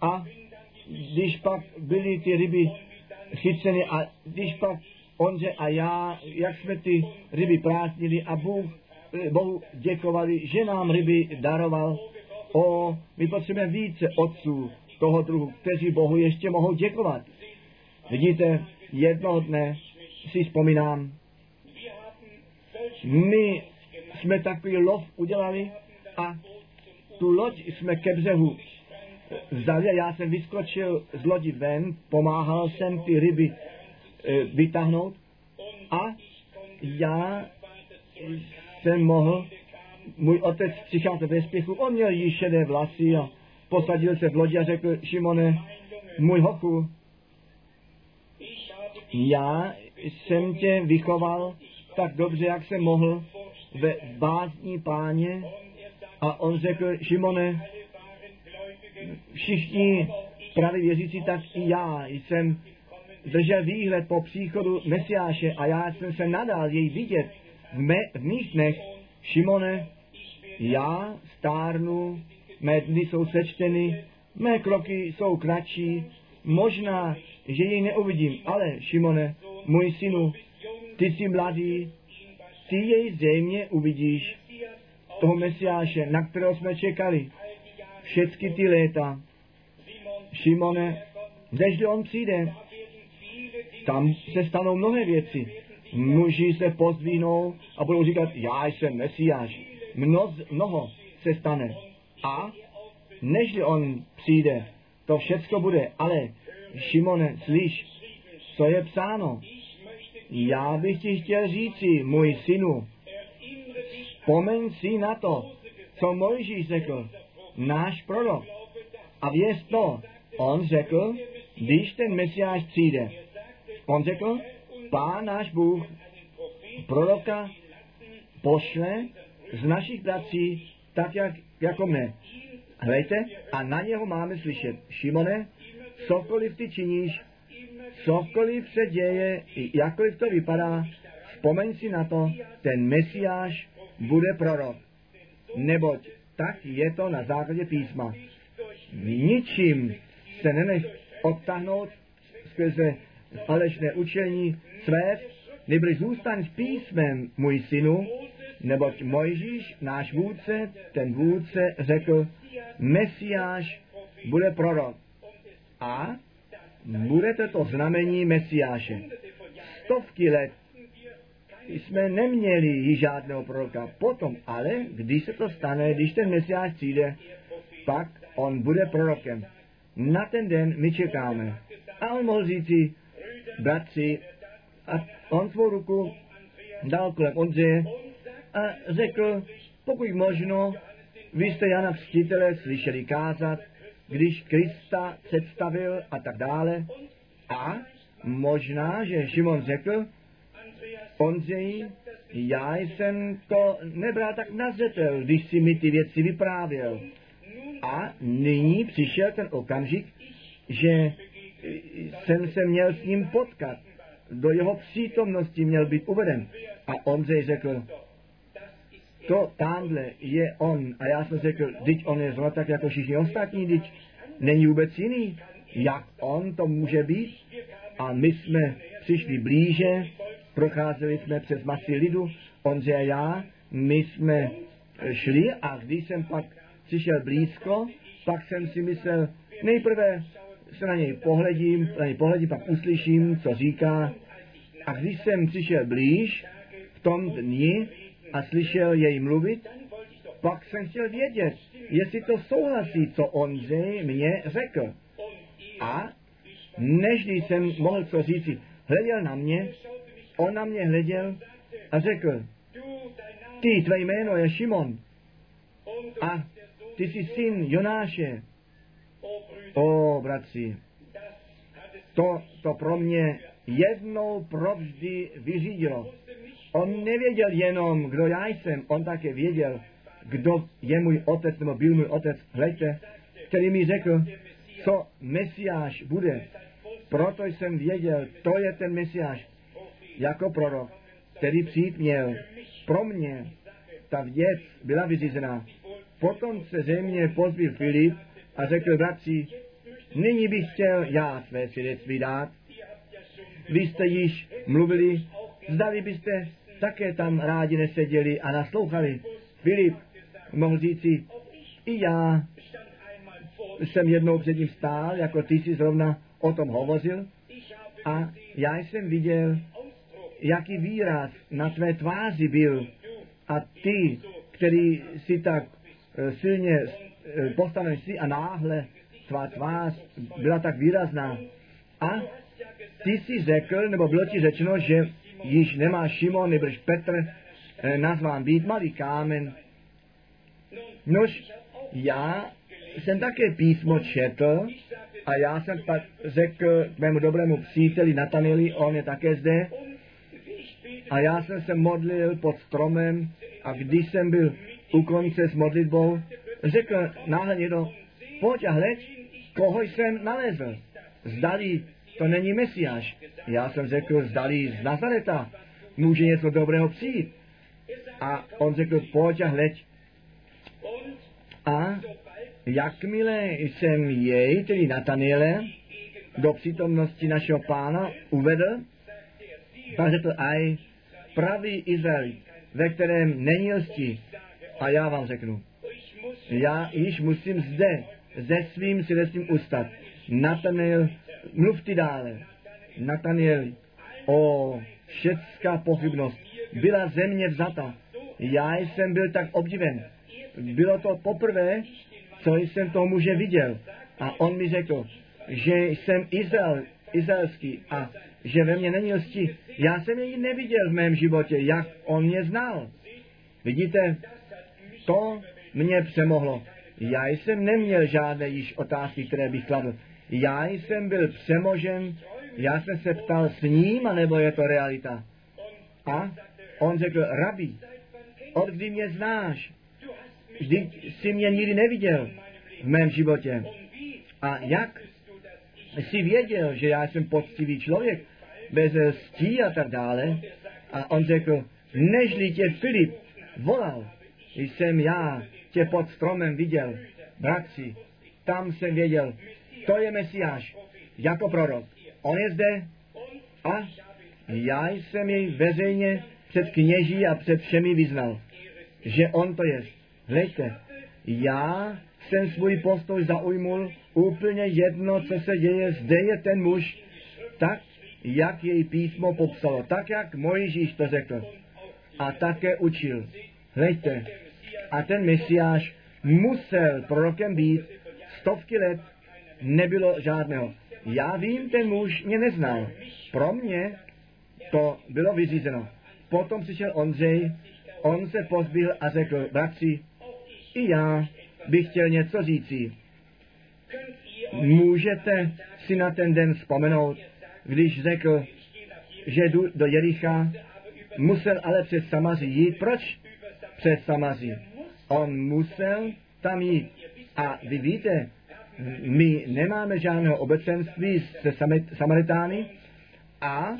A když pak byly ty ryby chyceny a když pak onře a já, jak jsme ty ryby prázdnili a Bůh, Bohu děkovali, že nám ryby daroval. O, my potřebujeme více otců toho druhu, kteří Bohu ještě mohou děkovat. Vidíte, jednoho dne si vzpomínám, my jsme takový lov udělali a tu loď jsme ke břehu vzali já jsem vyskočil z lodi ven, pomáhal jsem ty ryby e, vytáhnout a já jsem mohl, můj otec přicházet ve spěchu, on měl již šedé vlasy a posadil se v lodi a řekl, Šimone, můj hochu, já jsem tě vychoval tak dobře, jak jsem mohl ve bázní páně a on řekl, Šimone, všichni praví věřící, tak i já jsem držel výhled po příchodu Mesiáše a já jsem se nadal jej vidět v, mé, v mých dnech. Šimone, já stárnu, mé dny jsou sečteny, mé kroky jsou kratší, možná, že jej neuvidím, ale Šimone, můj synu, ty jsi mladý, ty jej zřejmě uvidíš, toho Mesiáše, na kterého jsme čekali všechny ty léta. Šimone, než on přijde, tam se stanou mnohé věci. Muži se pozdvínou a budou říkat, já jsem Mesiáš. Mnoz, mnoho se stane. A než on přijde, to všecko bude. Ale Šimone, slyš, co je psáno. Já bych ti chtěl říci, můj synu, vzpomeň si na to, co Mojžíš řekl, náš prorok. A věř to, on řekl, když ten Mesiáš přijde, on řekl, pán náš Bůh proroka pošle z našich bratří tak, jak, jako mne. Hlejte, a na něho máme slyšet, Šimone, cokoliv ty činíš, cokoliv se děje, jakkoliv to vypadá, vzpomeň si na to, ten Mesiáš bude prorok. Neboť tak je to na základě písma. Ničím se nenech odtahnout skrze falešné učení své, nebo zůstaň s písmem, můj synu, neboť Mojžíš, náš vůdce, ten vůdce řekl, Mesiáš bude prorok. A bude to znamení Mesiáše. Stovky let jsme neměli žádného proroka. Potom ale, když se to stane, když ten Mesiáš přijde, pak on bude prorokem. Na ten den my čekáme. A on mohl říci, bratři, a on svou ruku dal kolem Ondřeje a řekl, pokud možno, vy jste Jana Křtitele slyšeli kázat, když Krista představil a tak dále. A možná, že Šimon řekl, Ondřej, já jsem to nebral tak na zřetel, když si mi ty věci vyprávěl. A nyní přišel ten okamžik, že jsem se měl s ním potkat. Do jeho přítomnosti měl být uveden. A Ondřej řekl, to tamhle je on. A já jsem řekl, teď on je zrovna tak jako všichni ostatní, teď není vůbec jiný. Jak on to může být? A my jsme přišli blíže, procházeli jsme přes masy lidu, Ondřej a já, my jsme šli a když jsem pak přišel blízko, pak jsem si myslel, nejprve se na něj pohledím, na něj pohledím, pak uslyším, co říká. A když jsem přišel blíž v tom dni a slyšel jej mluvit, pak jsem chtěl vědět, jestli to souhlasí, co Ondřej mě řekl. A než jsem mohl co říci, hleděl na mě, on na mě hleděl a řekl, ty, tvé jméno je Šimon a ty jsi syn Jonáše. O, bratři, to, to pro mě jednou provždy vyřídilo. On nevěděl jenom, kdo já jsem, on také věděl, kdo je můj otec, nebo byl můj otec, hleďte, který mi řekl, co Mesiáš bude. Proto jsem věděl, to je ten Mesiáš, jako prorok, který přijít měl. Pro mě ta věc byla vyřízená. Potom se země pozbil Filip a řekl bratři, nyní bych chtěl já své svědectví dát. Vy jste již mluvili, zdali byste také tam rádi neseděli a naslouchali. Filip mohl říci, i já jsem jednou před ním stál, jako ty jsi zrovna o tom hovořil, a já jsem viděl, jaký výraz na tvé tváři byl. A ty, který si tak e, silně e, postaven si a náhle tvá tvář byla tak výrazná. A ty si řekl, nebo bylo ti řečeno, že již nemá Šimon, nebož Petr eh, nazván být malý kámen. Nož, já jsem také písmo četl a já jsem pak řekl mému dobrému příteli Natanili, on je také zde, a já jsem se modlil pod stromem a když jsem byl u konce s modlitbou, řekl náhle někdo, pojď a hleď, koho jsem nalezl. Zdali to není Mesiáš. Já jsem řekl, zdali z Nazareta může něco dobrého přijít. A on řekl, pojď a hleď. A jakmile jsem jej, tedy Nataniele, do přítomnosti našeho pána uvedl, tak řekl, aj pravý Izrael, ve kterém není lsti. A já vám řeknu, já již musím zde, ze svým svědectvím ustat. Nataniel mluv ty dále. Nataniel, o všecká pochybnost. Byla země vzata. Já jsem byl tak obdiven. Bylo to poprvé, co jsem toho muže viděl. A on mi řekl, že jsem Izrael, izraelský a že ve mně není lsti. Já jsem jej neviděl v mém životě, jak on mě znal. Vidíte, to mě přemohlo. Já jsem neměl žádné již otázky, které bych kladl. Já jsem byl přemožen, já jsem se ptal s ním, anebo je to realita. A on řekl, rabi, od kdy mě znáš? Vždyť jsi mě nikdy neviděl v mém životě. A jak jsi věděl, že já jsem poctivý člověk, bez stí a tak dále? A on řekl, nežli tě Filip volal, jsem já tě pod stromem viděl, bratři, tam jsem věděl, to je Mesiáš, jako prorok. On je zde a já jsem jej veřejně před kněží a před všemi vyznal, že on to je. Hleďte, já jsem svůj postoj zaujmul úplně jedno, co se děje. Zde je ten muž, tak, jak jej písmo popsalo, tak, jak Mojžíš to řekl. A také učil. Hleďte, a ten Mesiáš musel prorokem být stovky let nebylo žádného. Já vím, ten muž mě neznal. Pro mě to bylo vyřízeno. potom přišel Ondřej, on se pozbil a řekl, bratři, i já bych chtěl něco říci. Můžete si na ten den vzpomenout, když řekl, že jdu do Jericha, musel ale přes Samaří jít. Proč přes Samaří? On musel tam jít. A vy víte, my nemáme žádného obecenství se Samaritány a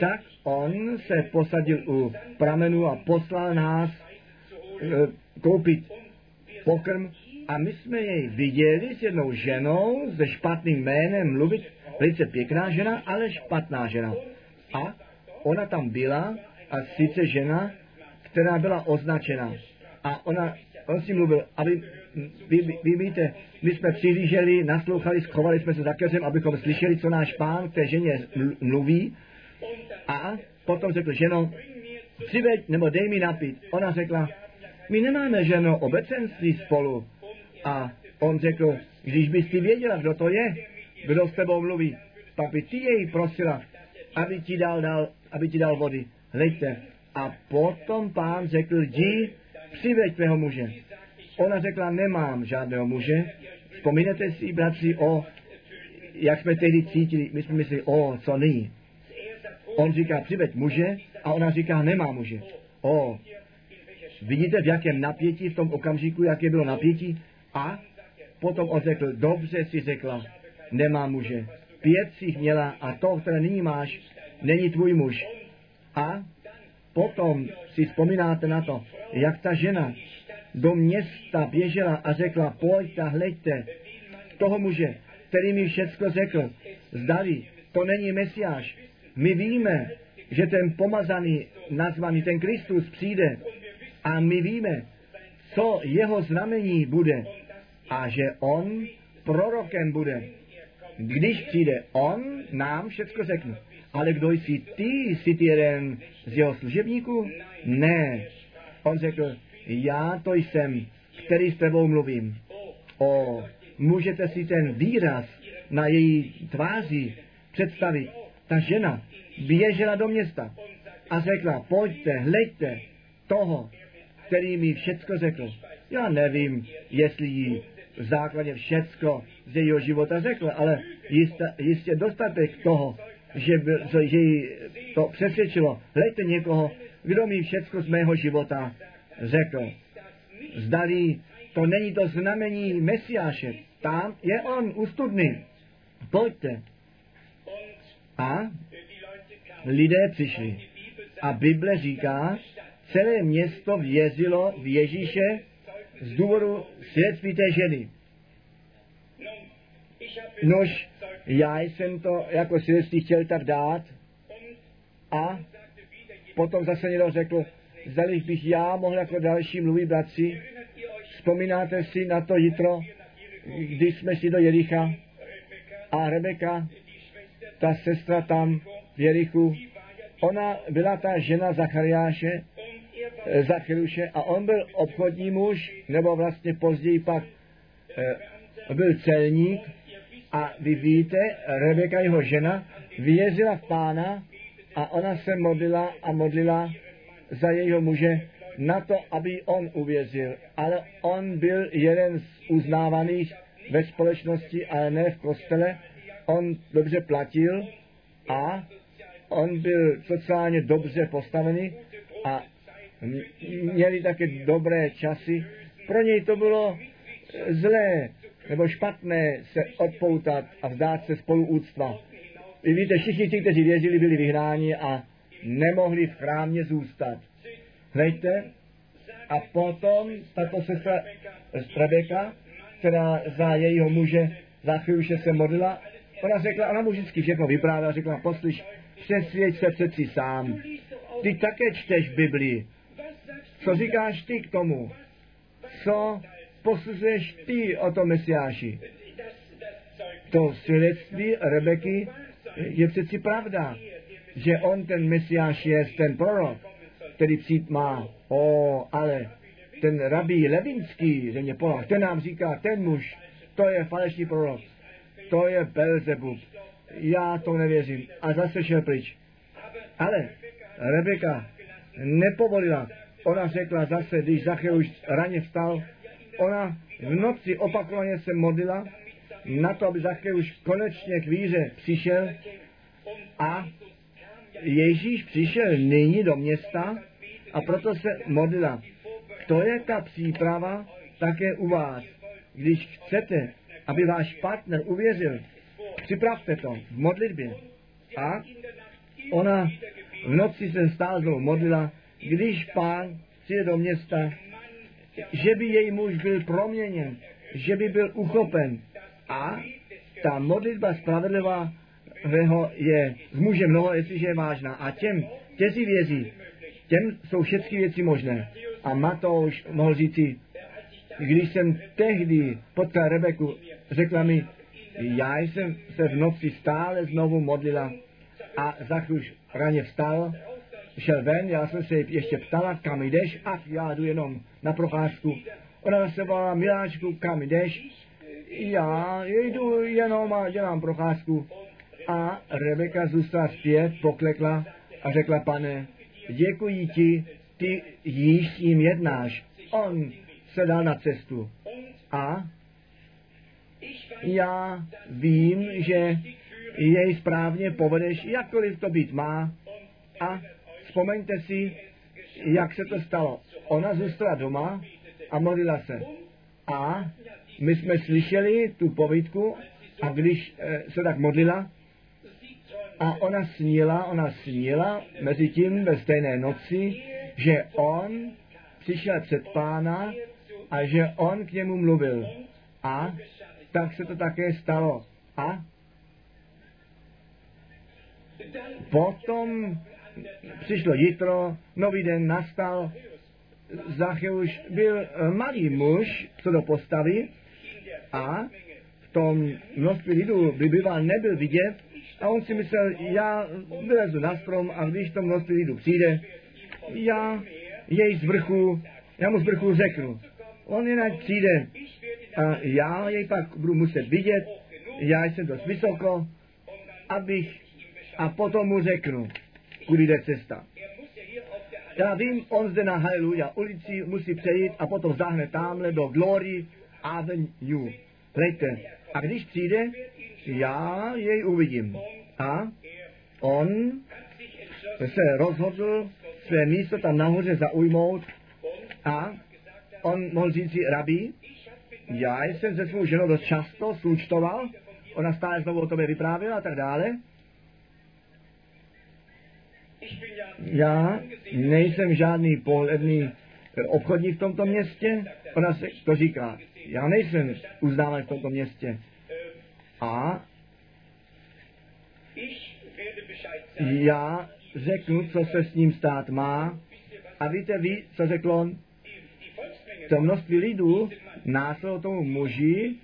tak on se posadil u pramenu a poslal nás e, koupit pokrm a my jsme jej viděli s jednou ženou se špatným jménem mluvit, velice pěkná žena, ale špatná žena. A ona tam byla a sice žena, která byla označena. A ona, on si mluvil, aby, vy, vy, vy víte, my jsme přihlíželi, naslouchali, schovali jsme se za keřem, abychom slyšeli, co náš pán k té ženě mluví. A potom řekl, ženo, přiveď nebo dej mi napít. Ona řekla, my nemáme ženo obecenství spolu. A on řekl, když bys ty věděla, kdo to je, kdo s tebou mluví, pak by ty jej prosila, aby ti dal, dal, aby ti dal vody. Hleďte. A potom pán řekl, jdi, přiveď tvého muže. Ona řekla, nemám žádného muže. Vzpomínáte si, bratři, o, jak jsme tehdy cítili, my jsme mysleli, o, co nyní. On říká, přiveď muže, a ona říká, nemá muže. O, vidíte, v jakém napětí v tom okamžiku, jaké bylo napětí? A potom on řekl, dobře si řekla, nemá muže. Pět si měla a to, které nyní máš, není tvůj muž. A potom si vzpomínáte na to, jak ta žena do města běžela a řekla, pojďte, hleďte, toho muže, který mi všecko řekl, zdali, to není Mesiáš. My víme, že ten pomazaný, nazvaný, ten Kristus přijde a my víme, co jeho znamení bude a že on prorokem bude. Když přijde on, nám všecko řekne. Ale kdo jsi ty? Jsi ty jeden z jeho služebníků? Ne. On řekl, já to jsem, který s tebou mluvím. O, můžete si ten výraz na její tváři představit. Ta žena běžela do města a řekla, pojďte, hleďte toho, který mi všecko řekl. Já nevím, jestli jí v základě všecko z jejího života řekl, ale jistě, jistě dostatek toho, že, by, že jí to přesvědčilo. Hleďte někoho, kdo mi všecko z mého života řekl. Zdali to není to znamení Mesiáše. Tam je on, ustudný. Pojďte. A lidé přišli. A Bible říká, celé město věřilo v Ježíše z důvodu svědectví té ženy. Nož, já jsem to jako svědectví chtěl tak dát a potom zase někdo řekl, zdali bych já mohl jako další mluvit bratři. Vzpomínáte si na to jitro, když jsme šli do Jericha a Rebeka, ta sestra tam v Jerichu, ona byla ta žena Zachariáše, Eh, Zachyruše a on byl obchodní muž, nebo vlastně později pak e, byl celník a vy víte, Rebeka, jeho žena, věřila v pána a ona se modlila a modlila za jejího muže na to, aby on uvěřil. Ale on byl jeden z uznávaných ve společnosti, ale ne v kostele. On dobře platil a on byl sociálně dobře postavený a měli také dobré časy. Pro něj to bylo zlé nebo špatné se odpoutat a vzdát se spoluúctva. Vy víte, všichni ti, kteří věřili, byli vyhnáni a nemohli v chrámě zůstat. Hleďte, a potom tato sestra Rebeka, která za jejího muže za chvíli se modlila, ona řekla, ona mu vždycky všechno vyprávěla, řekla, poslyš, přesvědč se přeci sám. Ty také čteš Biblii. Co říkáš ty k tomu? Co posuzuješ ty o tom Mesiáši? To svědectví Rebeky je přeci pravda, že on ten Mesiáš je ten prorok, který přijít má. O, ale ten rabí Levinský, země Polach, ten nám říká, ten muž, to je falešný prorok, to je Belzebub. Já to nevěřím. A zase šel pryč. Ale Rebeka nepovolila. Ona řekla zase, když Zacheuš raně vstal, ona v noci opakovaně se modlila na to, aby Zacheuš konečně k víře přišel a Ježíš přišel nyní do města a proto se modlila. To je ta příprava také u vás. Když chcete, aby váš partner uvěřil, připravte to v modlitbě. A ona v noci se stále znovu modlila, když pán přijde do města, že by její muž byl proměněn, že by byl uchopen. A ta modlitba spravedlivá je z muže mnoho, jestliže je vážná. A těm, kteří věří, těm jsou všechny věci možné. A Matouš mohl říci, když jsem tehdy potkal Rebeku, řekla mi, já jsem se v noci stále znovu modlila a za chvíli raně vstal, šel ven, já jsem se ještě ptala, kam jdeš, ach, já jdu jenom na procházku. Ona se volala, miláčku, kam jdeš? Já jdu jenom a dělám procházku. A Rebeka zůstala zpět, poklekla a řekla, pane, děkuji ti, ty již s ním jednáš. On se dal na cestu. A já vím, že jej správně povedeš, jakkoliv to být má. A vzpomeňte si, jak se to stalo. Ona zůstala doma a modlila se. A my jsme slyšeli tu povídku a když e, se tak modlila, a ona sníla, ona sníla mezi tím ve stejné noci, že on přišel před pána a že on k němu mluvil. A tak se to také stalo. A potom přišlo jitro, nový den nastal, Zacheuš byl malý muž, co do postavy, a v tom množství lidu by býval nebyl vidět, a on si myslel, já vylezu na strom a když to množství lidu přijde, já jej z vrchu, já mu z vrchu řeknu. On jinak přijde a já jej pak budu muset vidět, já jsem dost vysoko, abych a potom mu řeknu, kudy jde cesta. Já vím, on zde na Haleluja ulici musí přejít a potom zahne tamhle do Glory Avenue. Hlejte, a když přijde, já jej uvidím. A on se rozhodl své místo tam nahoře zaujmout a on mohl říct si, rabi, já jsem se svou ženou dost často součtoval, ona stále znovu o tobě vyprávěla a tak dále. Já nejsem žádný pohledný obchodník v tomto městě, ona se to říká, já nejsem uznávaný v tomto městě. A já řeknu, co se s ním stát má. A víte vy, co řekl on? To množství lidů následlo tomu muži,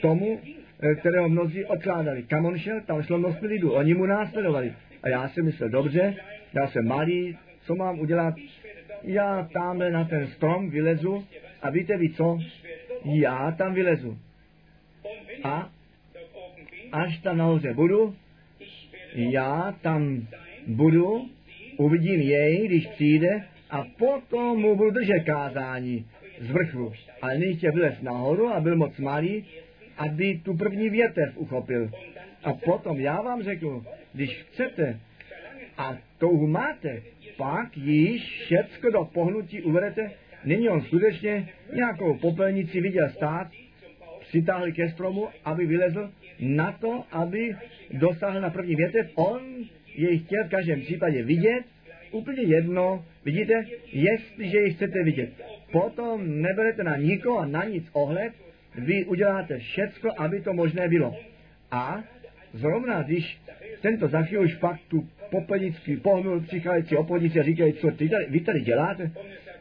tomu, eh, kterého mnozí odkládali. Kam on šel? Tam šlo množství lidí. Oni mu následovali. A já si myslel, dobře, já jsem malý, co mám udělat? Já tamhle na ten strom vylezu a víte vy co? Já tam vylezu. A až tam nahoře budu, já tam budu, uvidím jej, když přijde, a potom mu budu držet kázání z vrchu. Ale chtěl vylez nahoru a byl moc malý, aby tu první větev uchopil. A potom já vám řeknu, když chcete a touhu máte, pak již všecko do pohnutí uvedete. Nyní on skutečně nějakou popelnici viděl stát, přitáhli ke stromu, aby vylezl na to, aby dosáhl na první větev. On jej chtěl v každém případě vidět, úplně jedno, vidíte, jestliže ji chcete vidět. Potom neberete na nikoho, na nic ohled, vy uděláte všecko, aby to možné bylo. A zrovna když tento Zachy už pak tu popelnický pohnul, přicházející obchodníci a říkají, co ty tady, vy tady děláte?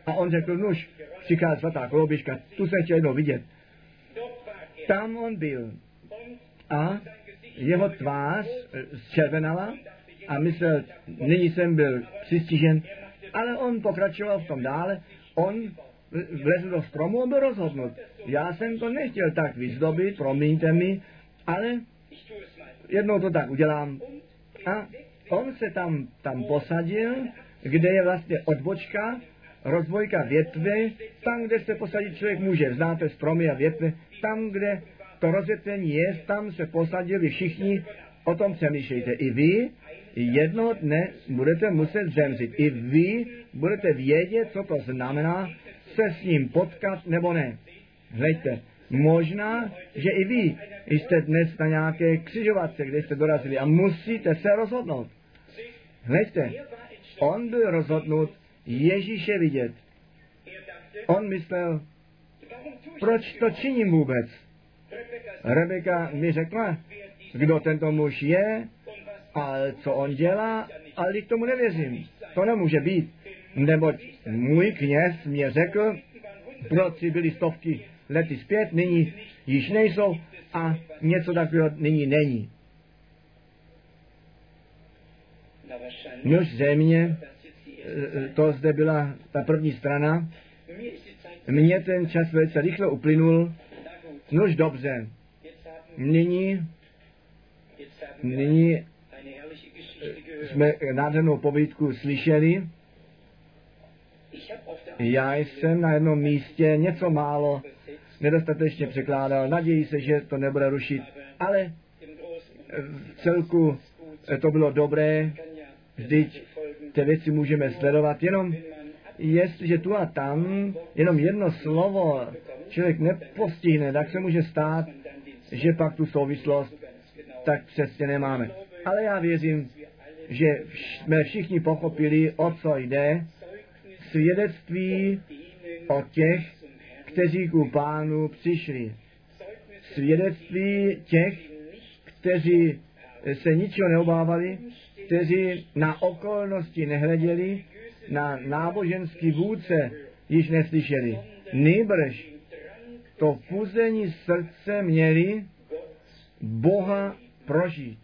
A on řekl, nuž, přichází svatá koloběžka, tu jsem chtěl jednou vidět. Tam on byl. A jeho tvář zčervenala a myslel, nyní jsem byl přistižen, ale on pokračoval v tom dále, on vlezl do stromu a byl rozhodnut. Já jsem to nechtěl tak vyzdobit, promiňte mi, ale jednou to tak udělám. A On se tam, tam posadil, kde je vlastně odbočka, rozvojka větve, tam, kde se posadit člověk může. Znáte stromy a větve, tam, kde to rozvětvení je, tam se posadili všichni, o tom přemýšlejte. I vy jednoho dne budete muset zemřít. I vy budete vědět, co to znamená se s ním potkat nebo ne. Hleďte, možná, že i vy jste dnes na nějaké křižovatce, kde jste dorazili a musíte se rozhodnout. Hleďte, on byl rozhodnut Ježíše vidět. On myslel, proč to činím vůbec? Rebeka mi řekla, kdo tento muž je a co on dělá, ale k tomu nevěřím. To nemůže být, neboť můj kněz mě řekl, proč byly stovky lety zpět, nyní již nejsou a něco takového nyní není. Nož země, to zde byla ta první strana, mně ten čas velice rychle uplynul, nož dobře, nyní, nyní jsme nádhernou povídku slyšeli, já jsem na jednom místě něco málo nedostatečně překládal. Naději se, že to nebude rušit, ale v celku to bylo dobré. Vždyť ty věci můžeme sledovat jenom jestliže tu a tam jenom jedno slovo člověk nepostihne, tak se může stát, že pak tu souvislost tak přesně nemáme. Ale já věřím, že jsme všichni pochopili, o co jde, svědectví o těch, kteří ku pánu přišli. Svědectví těch, kteří se ničeho neobávali, kteří na okolnosti nehleděli, na náboženský vůdce již neslyšeli. Nýbrž to puzení srdce měli Boha prožít,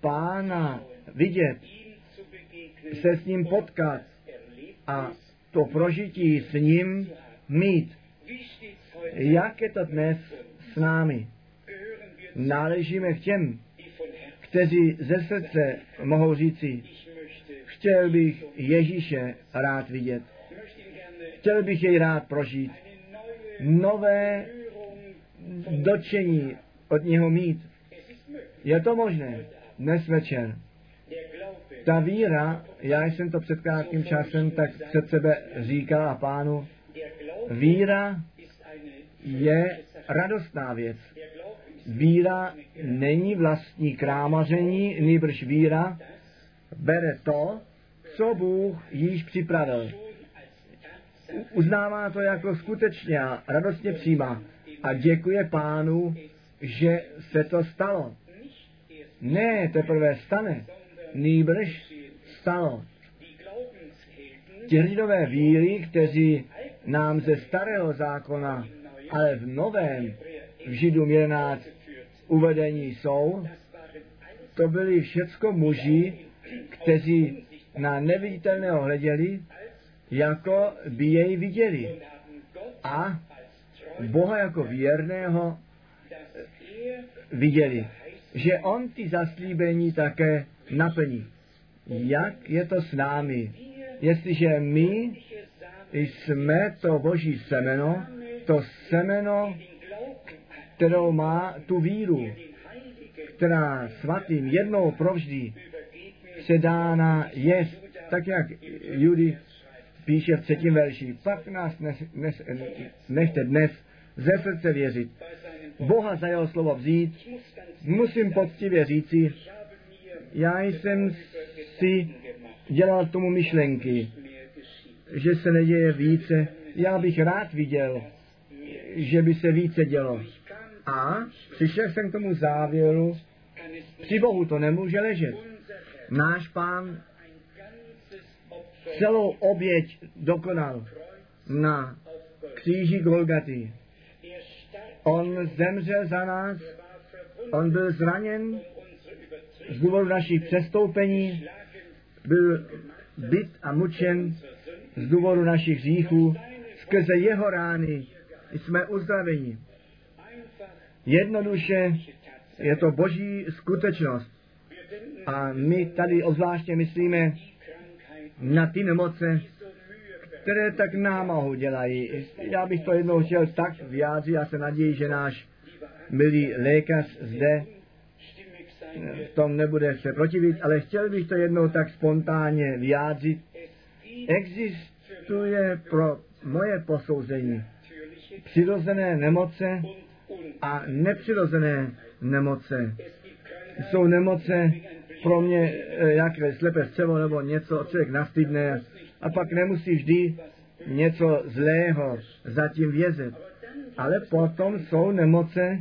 Pána vidět, se s ním potkat a to prožití s ním mít. Jak je to dnes s námi? Náležíme k těm, kteří ze srdce mohou říci, chtěl bych Ježíše rád vidět. Chtěl bych jej rád prožít. Nové dočení od něho mít. Je to možné dnes večer. Ta víra, já jsem to před krátkým časem tak před sebe říkal a pánu, víra je radostná věc. Víra není vlastní krámaření, nýbrž víra bere to, co Bůh již připravil. Uznává to jako skutečně a radostně přijímá. A děkuje pánu, že se to stalo. Ne, teprve stane, nýbrž stalo. Ti hrdinové víry, kteří nám ze starého zákona, ale v novém, v Židům 11 uvedení jsou, to byli všecko muži, kteří na neviditelného hleděli, jako by jej viděli. A Boha jako věrného viděli, že on ty zaslíbení také naplní. Jak je to s námi? Jestliže my jsme to boží semeno, to semeno, kterou má tu víru, která svatým jednou provždy předána je, tak jak Judy píše v třetím verši, pak nás dnes, dnes, nechte dnes ze srdce věřit. Boha za jeho slovo vzít, musím poctivě říci, já jsem si dělal tomu myšlenky, že se neděje více. Já bych rád viděl, že by se více dělo. A přišel jsem k tomu závěru, při Bohu to nemůže ležet. Náš pán celou oběť dokonal na kříži Golgaty. On zemřel za nás, on byl zraněn z důvodu našich přestoupení, byl byt a mučen z důvodu našich hříchů. Skrze jeho rány jsme uzdraveni. Jednoduše je to boží skutečnost. A my tady obzvláště myslíme na ty nemoce, které tak námahu dělají. Já bych to jednou chtěl tak vyjádřit, já se naději, že náš milý lékař zde v tom nebude se protivit, ale chtěl bych to jednou tak spontánně vyjádřit. Existuje pro moje posouzení přirozené nemoce a nepřirozené nemoce. Jsou nemoce pro mě eh, jak slepé střevo nebo něco, člověk nastydne a pak nemusí vždy něco zlého zatím vězet. Ale potom jsou nemoce,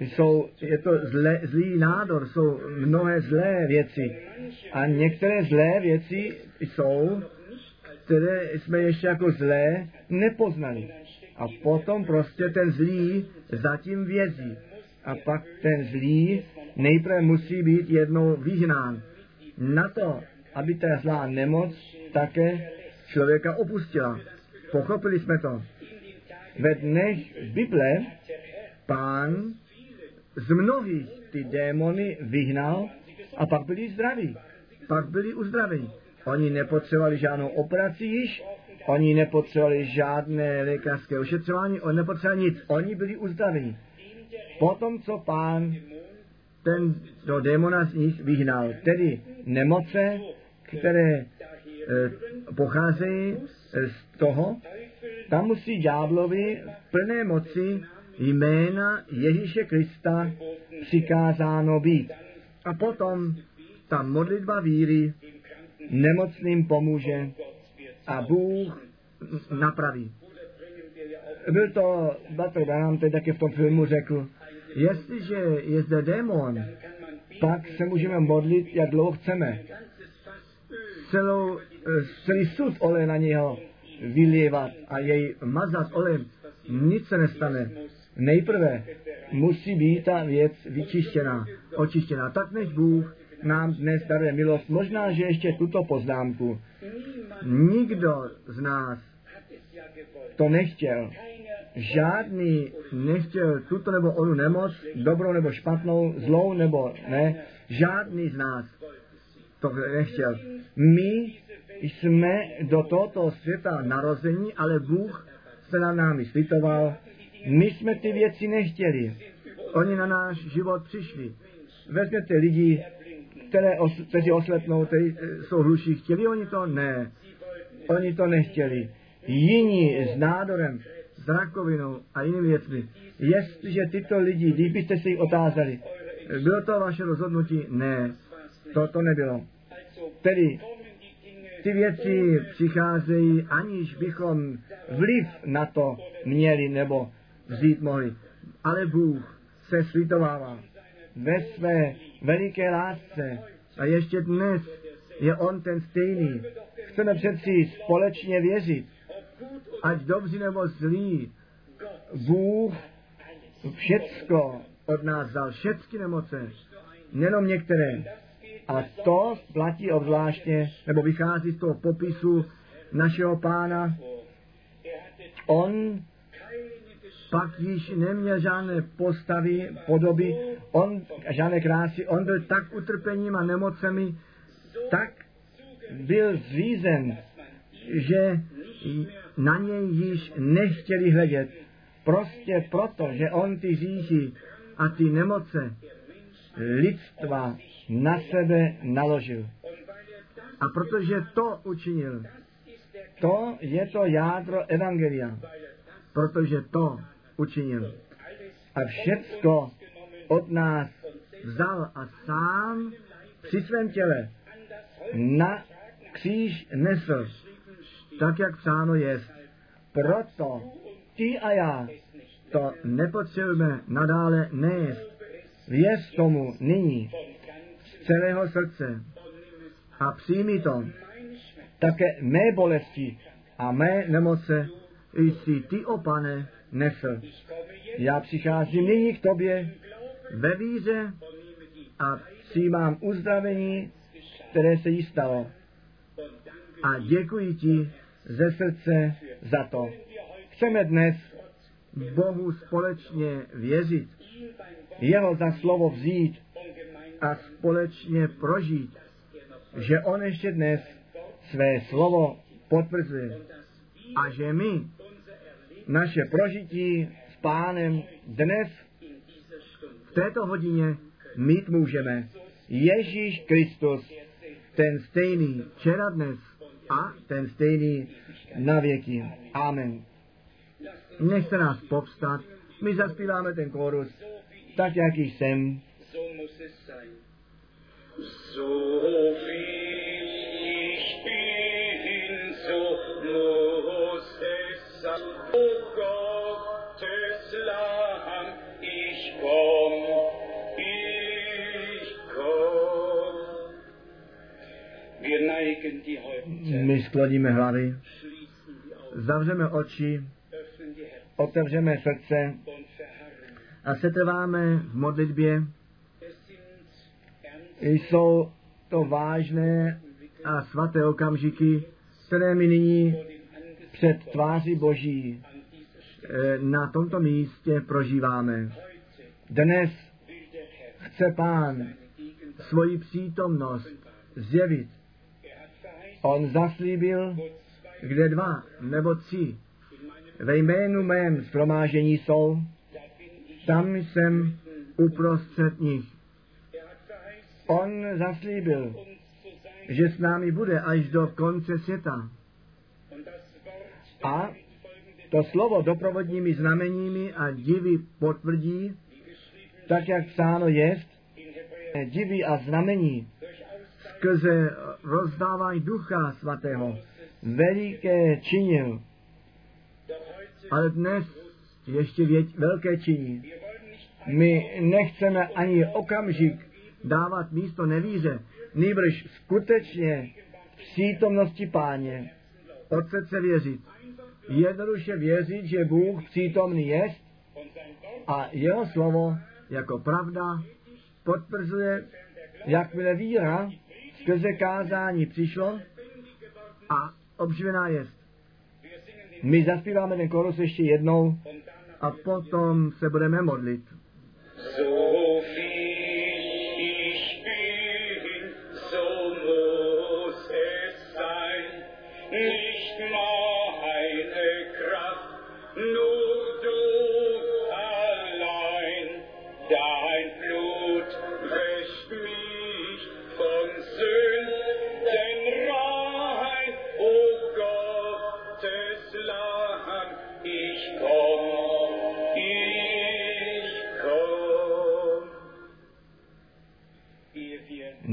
jsou, je to zlé, zlý nádor, jsou mnohé zlé věci. A některé zlé věci jsou, které jsme ještě jako zlé nepoznali. A potom prostě ten zlý zatím vězí. A pak ten zlý nejprve musí být jednou vyhnán. Na to, aby ta zlá nemoc také člověka opustila. Pochopili jsme to. Ve dnech Bible pán z mnohých ty démony vyhnal a pak byli zdraví. Pak byli uzdraveni. Oni nepotřebovali žádnou operaci již, oni nepotřebovali žádné lékařské ošetřování, oni nepotřebovali nic. Oni byli uzdraveni. Potom, co pán ten do démona z nich vyhnal, tedy nemoce, které e, pocházejí z toho, tam musí ďáblovi plné moci jména Ježíše Krista přikázáno být. A potom ta modlitba víry nemocným pomůže a Bůh napraví. Byl to, Batr Branham teď taky v tom filmu řekl, jestliže je zde démon, pak se můžeme modlit, jak dlouho chceme. Celou, celý sud oleje na něho vylévat a jej mazat olejem, nic se nestane. Nejprve musí být ta věc vyčištěná, očištěná. Tak než Bůh nám dnes daruje milost, možná, že ještě tuto poznámku. Nikdo z nás to nechtěl. Žádný nechtěl tuto nebo onu nemoc, dobrou nebo špatnou, zlou nebo ne. Žádný z nás to nechtěl. My jsme do tohoto světa narození, ale Bůh se na námi slitoval. My jsme ty věci nechtěli. Oni na náš život přišli. Vezměte lidi, které os, kteří oslepnou, kteří eh, jsou hluší, chtěli oni to? Ne. Oni to nechtěli. Jiní s nádorem, s rakovinou a jinými věcmi. Jestliže tyto lidi, kdybyste se jich otázali, bylo to vaše rozhodnutí? Ne, to to nebylo. Tedy ty věci přicházejí, aniž bychom vliv na to měli nebo vzít mohli. Ale Bůh se slitovává ve své veliké lásce a ještě dnes je On ten stejný. Chceme přeci společně věřit, ať dobří nebo zlí, Bůh všecko od nás vzal, všechny nemoce, nejenom některé. A to platí obzvláště, nebo vychází z toho popisu našeho pána. On pak již neměl žádné postavy, podoby, on, žádné krásy, on byl tak utrpením a nemocemi, tak byl zřízen, že na něj již nechtěli hledět. Prostě proto, že on ty říchy a ty nemoce lidstva na sebe naložil. A protože to učinil, to je to jádro Evangelia. Protože to učinil. A všecko od nás vzal a sám při svém těle na kříž nesl, tak jak psáno je. Proto ty a já to nepotřebujeme nadále nést. Věř tomu nyní z celého srdce a přijmi to. Také mé bolesti a mé nemoce jsi ty, o pane, nesl. Já přicházím nyní k tobě ve víře a přijímám uzdravení, které se jí stalo. A děkuji ti ze srdce za to. Chceme dnes Bohu společně věřit, jeho za slovo vzít a společně prožít, že on ještě dnes své slovo potvrzuje a že my naše prožití s pánem dnes v této hodině mít můžeme. Ježíš Kristus, ten stejný včera dnes a ten stejný na věky. Amen. Nechte nás povstat, my zaspíváme ten chorus, tak jak jsem. So ich bin, so muss es sein. My skloníme hlavy, zavřeme oči, otevřeme srdce. A setrváme v modlitbě. Jsou to vážné a svaté okamžiky, které my nyní před tváří Boží eh, na tomto místě prožíváme. Dnes chce Pán svoji přítomnost zjevit. On zaslíbil, kde dva nebo tři ve jménu mém shromážení jsou, tam jsem uprostřed nich. On zaslíbil, že s námi bude až do konce světa. A to slovo doprovodními znameními a divy potvrdí, tak jak psáno jest, divy a znamení skrze rozdávání ducha svatého veliké činil, ale dnes ještě věť, velké činí. My nechceme ani okamžik dávat místo nevíře, nýbrž skutečně v přítomnosti páně od srdce věřit. Jednoduše věřit, že Bůh přítomný je a jeho slovo jako pravda potvrzuje, jakmile víra skrze kázání přišlo a obživená jest. My zaspíváme ten korus ještě jednou a potom se budeme modlit.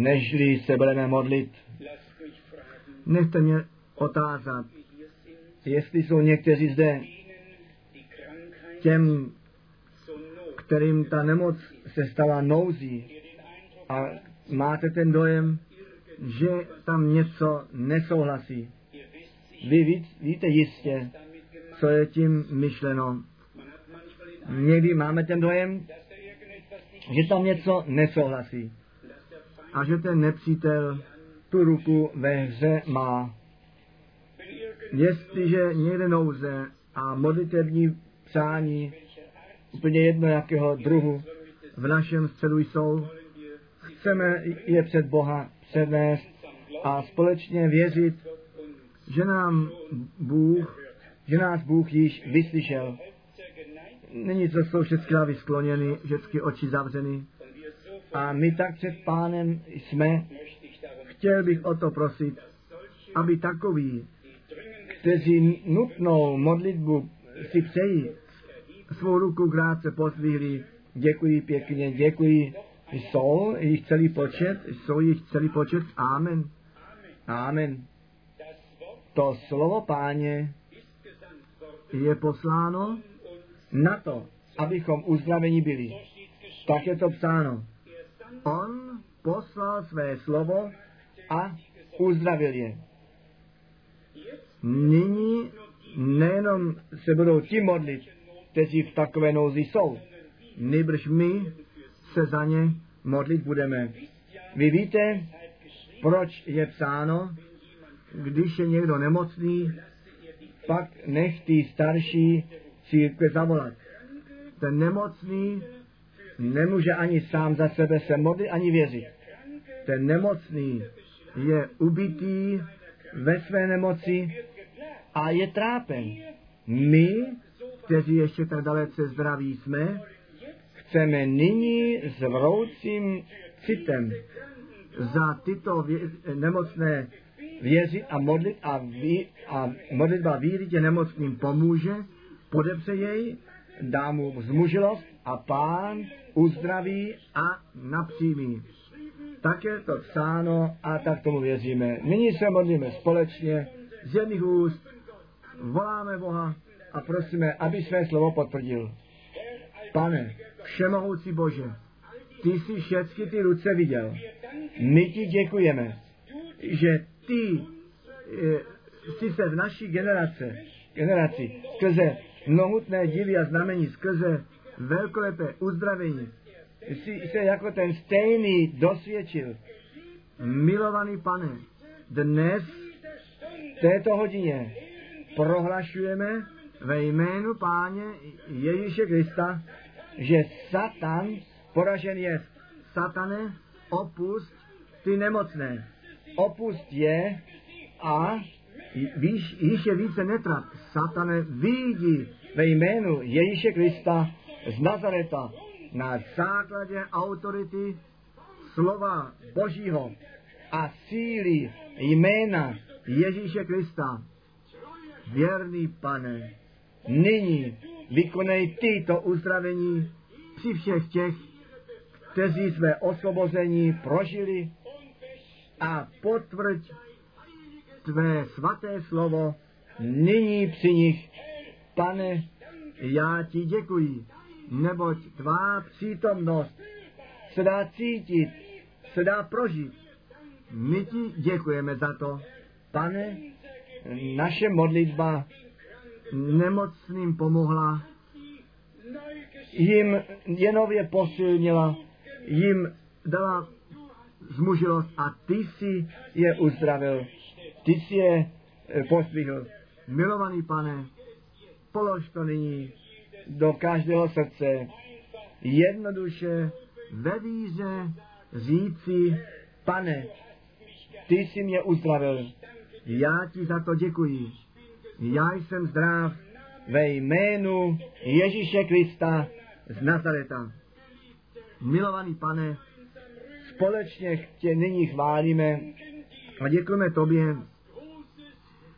Nežli se budeme modlit, nechte mě otázat, jestli jsou někteří zde těm, kterým ta nemoc se stala nouzí a máte ten dojem, že tam něco nesouhlasí. Vy víc, víte jistě, co je tím myšleno. Někdy máme ten dojem, že tam něco nesouhlasí a že ten nepřítel tu ruku ve hře má. Jestliže někde nouze a modlitební přání, úplně jedno jakého druhu, v našem středu jsou, chceme je před Boha přednést a společně věřit, že nám Bůh, že nás Bůh již vyslyšel. Není to jsou všechny hlavy skloněny, všechny oči zavřeny. A my tak před pánem jsme, chtěl bych o to prosit, aby takoví, kteří nutnou modlitbu si přejí, svou ruku krátce pozdvihli. Děkuji pěkně, děkuji. Jsou jich celý počet, jsou jich celý počet. Amen. Amen. To slovo páně je posláno na to, abychom uzdraveni byli. Tak je to psáno. On poslal své slovo a uzdravil je. Nyní nejenom se budou ti modlit, kteří v takové nouzi jsou, nýbrž my se za ně modlit budeme. Vy víte, proč je psáno, když je někdo nemocný, pak nech ty starší církve zavolat. Ten nemocný nemůže ani sám za sebe se modlit, ani věřit. Ten nemocný je ubitý ve své nemoci a je trápen. My, kteří ještě tak dalece zdraví jsme, chceme nyní s vroucím citem za tyto vě- nemocné věřit a modlit a, ví, a modlitba víry tě nemocným pomůže, podepře jej, dá mu zmužilost a pán uzdraví a napřímí. Tak je to psáno a tak tomu věříme. Nyní se modlíme společně z jedných úst, voláme Boha a prosíme, aby své slovo potvrdil. Pane, všemohoucí Bože, ty jsi všechny ty ruce viděl. My ti děkujeme, že ty e, jsi se v naší generace, generaci skrze mnohutné divy a znamení, skrze velkolepé uzdravení, jsi se jako ten stejný dosvědčil. Milovaný pane, dnes v této hodině prohlašujeme ve jménu Páně Ježíše Krista, že Satan poražen je. Satane, opust ty nemocné. Opust je a víš, již je více netrat. Satane, vyjdi ve jménu Ježíše Krista z Nazareta na základě autority slova Božího a síly jména Ježíše Krista. Věrný pane, nyní vykonej tyto uzdravení při všech těch, kteří své osvobození prožili a potvrď tvé svaté slovo nyní při nich. Pane, já ti děkuji, neboť tvá přítomnost se dá cítit, se dá prožít. My ti děkujeme za to. Pane, naše modlitba nemocným pomohla, jim je nově posilnila, jim dala zmužilost a ty si je uzdravil, ty si je eh, pozdvihl. Milovaný pane, polož to nyní do každého srdce, jednoduše ve víře říci, pane, ty jsi mě uzdravil, já ti za to děkuji. Já jsem zdrav ve jménu Ježíše Krista z Nazareta. Milovaný pane, společně tě nyní chválíme a děkujeme tobě,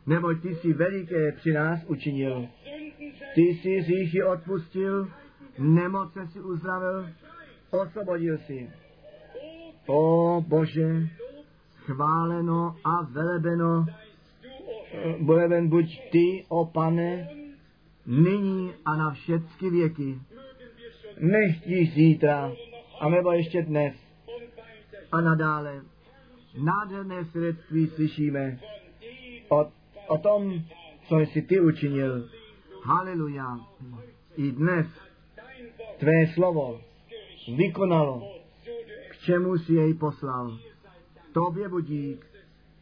neboť ty jsi veliké při nás učinil. Ty jsi říchy odpustil, nemoce si uzdravil, osvobodil si. O Bože, chváleno a velebeno, veleben buď ty, o pane, nyní a na všechny věky. Nechtíš zítra, a nebo ještě dnes a nadále. Nádherné svědectví slyšíme o, o tom, co jsi ty učinil. Haleluja. I dnes tvé slovo vykonalo, k čemu si jej poslal. Tobě budík,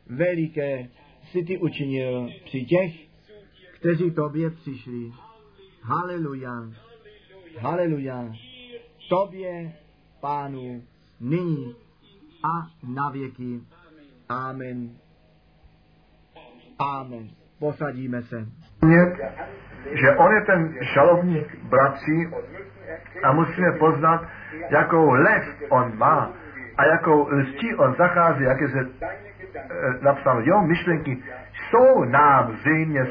veliké si ty učinil při těch, kteří tobě přišli. Haleluja. Haleluja. Tobě, pánu, nyní a na věky. Amen. Amen. Posadíme se. Že on je ten žalovník bratří a musíme poznat, jakou lež on má a jakou lstí on zachází, jak je se e, napsáno, jeho myšlenky jsou nám zřejmě